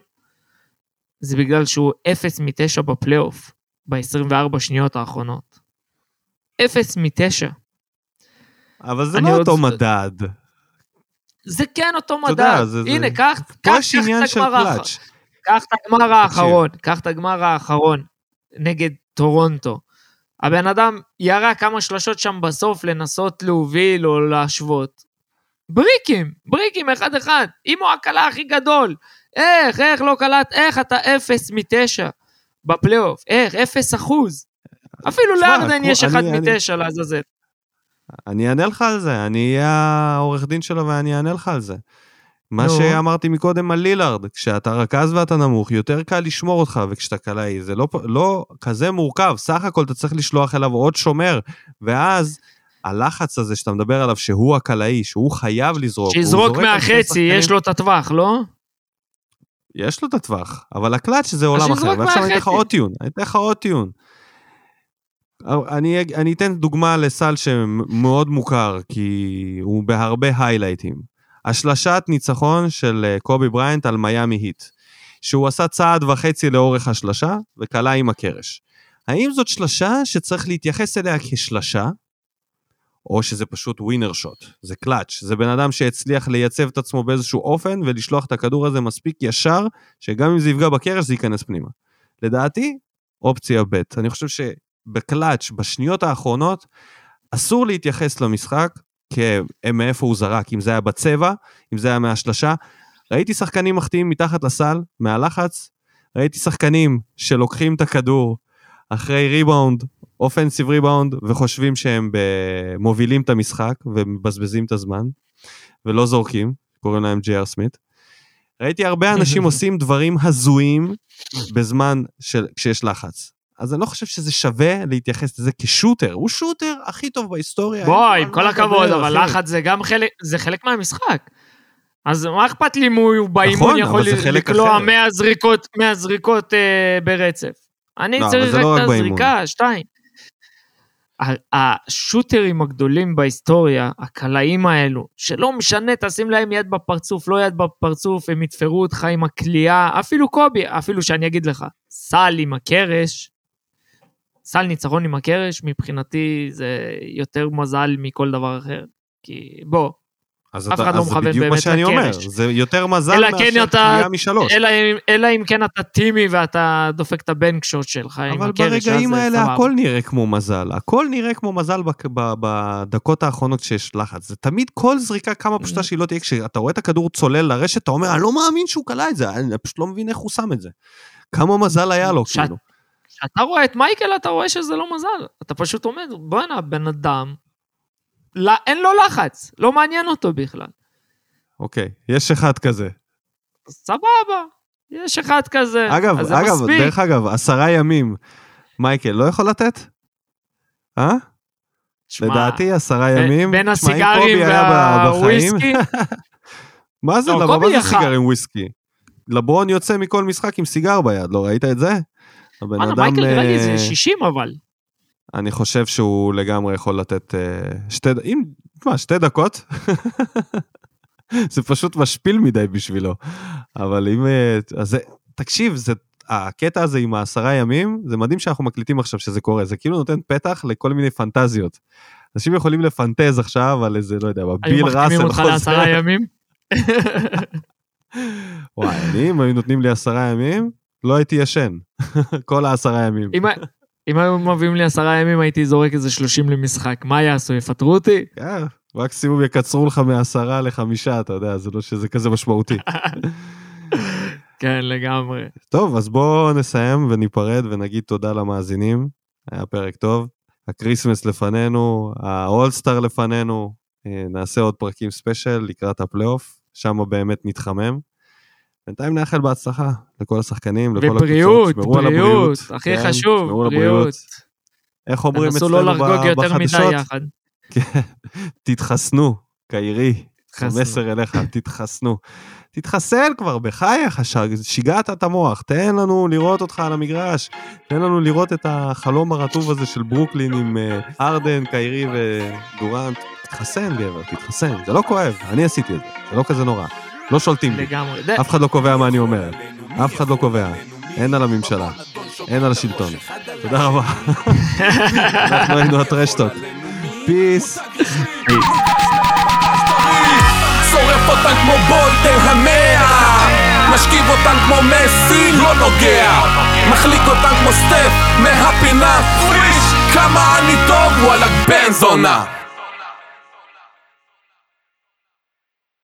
זה בגלל שהוא 0 מ-9 בפלייאוף ב-24 שניות האחרונות. 0 מ-9. אבל זה לא עוד- אותו מדד. זה כן אותו יודע, מדד. זה- הנה, קח, קח, קח את הגמר האחרון. קח את הגמר האחרון, קח את הגמר האחרון נגד טורונטו. הבן אדם ירה כמה שלשות שם בסוף לנסות להוביל או להשוות. בריקים, בריקים אחד-אחד, אם הוא הקלה הכי גדול. איך, איך לא קלט, איך אתה אפס מתשע בפלייאוף, איך, אפס אחוז. אפילו לארדן יש אחד מתשע לעזאזל. אני אענה לך על זה, אני אהיה העורך דין שלו ואני אענה לך על זה. מה נו. שאמרתי מקודם על לילארד, כשאתה רכז ואתה נמוך, יותר קל לשמור אותך, וכשאתה קלעי, זה לא, לא כזה מורכב, סך הכל אתה צריך לשלוח אליו עוד שומר, ואז הלחץ הזה שאתה מדבר עליו, שהוא הקלעי, שהוא חייב לזרוק, שיזרוק מהחצי, יש לו את הטווח, לא? יש לו את הטווח, אבל הקלאץ' זה עולם אחר, ועכשיו אני אתן לך. עוד טיעון, אני אתן לך עוד טיעון. אני, אני אתן דוגמה לסל שמאוד מוכר, כי הוא בהרבה היילייטים. השלשת ניצחון של אה, קובי בריינט על מיאמי היט, שהוא עשה צעד וחצי לאורך השלשה, וכלה עם הקרש. האם זאת שלשה שצריך להתייחס אליה כשלשה, או שזה פשוט ווינר שוט, זה קלאץ', זה בן אדם שהצליח לייצב את עצמו באיזשהו אופן ולשלוח את הכדור הזה מספיק ישר, שגם אם זה יפגע בקרש זה ייכנס פנימה. לדעתי, אופציה ב'. אני חושב שבקלאץ', בשניות האחרונות, אסור להתייחס למשחק כמאיפה הוא זרק, אם זה היה בצבע, אם זה היה מהשלשה. ראיתי שחקנים מחטיאים מתחת לסל, מהלחץ, ראיתי שחקנים שלוקחים את הכדור אחרי ריבאונד, אופנסיב ריבאונד, וחושבים שהם מובילים את המשחק ומבזבזים את הזמן, ולא זורקים, קוראים להם ג'י.אר סמית. ראיתי הרבה אנשים עושים דברים הזויים בזמן של, כשיש לחץ. אז אני לא חושב שזה שווה להתייחס לזה כשוטר, הוא שוטר הכי טוב בהיסטוריה. בוא, עם כל הכבוד, אבל לחץ זה גם חלק, זה חלק מהמשחק. אז מה אכפת לי אם הוא באימון נכון, יכול לקלוע 100 זריקות, 100 זריקות אה, ברצף? אני לא, צריך רק לא את הזריקה, שתיים. השוטרים הגדולים בהיסטוריה, הקלעים האלו, שלא משנה, תשים להם יד בפרצוף, לא יד בפרצוף, הם יתפרו אותך עם הכלייה, אפילו קובי, אפילו שאני אגיד לך, סל עם הקרש, סל ניצחון עם הקרש, מבחינתי זה יותר מזל מכל דבר אחר. כי בוא, אז אף אחד לא מכוון באמת לקרש. זה בדיוק מה שאני אומר, זה יותר מזל מאשר כן קריאה משלוש. אלא, אלא אם כן אתה טימי ואתה דופק את הבנק שוט שלך עם הקרש, אבל ברגעים האלה סבב. הכל נראה כמו מזל, הכל נראה כמו מזל בדקות האחרונות שיש לחץ. זה תמיד כל זריקה כמה פשוטה שהיא לא תהיה, כשאתה רואה את הכדור צולל לרשת, אתה אומר, אני לא מאמין שהוא קלע את זה, אני פשוט לא מבין איך הוא שם את זה. כמה מזל היה לו, כאילו. כשאתה רואה את מייקל, אתה רואה שזה לא מזל. אתה פשוט אומר, בואנה, בן אדם לא, אין לו לחץ, לא מעניין אותו בכלל. אוקיי, יש אחד כזה. סבבה, יש אחד כזה. אגב, אגב, מספיק. דרך אגב, עשרה ימים, מייקל לא יכול לתת? אה? שמה, לדעתי עשרה ימים. בין הסיגרים והוויסקי? מה זה? לא, למה מה זה סיגרים וויסקי? לברון יוצא מכל משחק עם סיגר ביד, לא ראית את זה? הבן אדם... מייקל נראה לי זה 60 אבל. אני חושב שהוא לגמרי יכול לתת uh, שתי, אם, מה, שתי דקות? זה פשוט משפיל מדי בשבילו. אבל אם, uh, אז זה, תקשיב, זה, הקטע הזה עם העשרה ימים, זה מדהים שאנחנו מקליטים עכשיו שזה קורה, זה כאילו נותן פתח לכל מיני פנטזיות. אנשים יכולים לפנטז עכשיו על איזה, לא יודע, ביל ראסל. היו מחתימים אותך לעשרה ימים? וואי, אני, אם היו נותנים לי עשרה ימים, לא הייתי ישן. כל העשרה ימים. אם היו מביאים לי עשרה ימים, הייתי זורק איזה שלושים למשחק. מה יעשו, יפטרו אותי? כן, מקסימום יקצרו לך מעשרה לחמישה, אתה יודע, זה לא שזה כזה משמעותי. כן, לגמרי. טוב, אז בואו נסיים וניפרד ונגיד תודה למאזינים. היה פרק טוב. ה Christmas לפנינו, ה all-star לפנינו. אה, נעשה עוד פרקים special לקראת הפלייאוף, שם באמת נתחמם. בינתיים נאחל בהצלחה לכל השחקנים, לכל הקבוצות, שמרו על הבריאות. ובריאות, הכי כן, חשוב, בריאות. איך אומרים אצלנו בחדשות? תנסו לא לחגוג יותר מדי יחד. כן, תתחסנו, קיירי, המסר אליך, תתחסנו. תתחסן כבר, בחייך, שיגעת את המוח, תן לנו לראות אותך על המגרש, תן לנו לראות את החלום הרטוב הזה של ברוקלין עם אה, הארדן, קיירי ודורנט. תתחסן גבר, תתחסן, זה לא כואב, אני עשיתי את זה, זה לא כזה נורא. לא שולטים בי. לגמרי. אף אחד לא קובע מה אני אומר. אף אחד לא קובע. אין על הממשלה. אין על השלטון. תודה רבה. אנחנו היינו הטרשטוק. פיס. שורף אותן כמו בולטר המאה משכיב אותן כמו מסי, לא נוגע מחליק אותן כמו סטף מהפינה פריש כמה אני טוב, וואלה בן זונה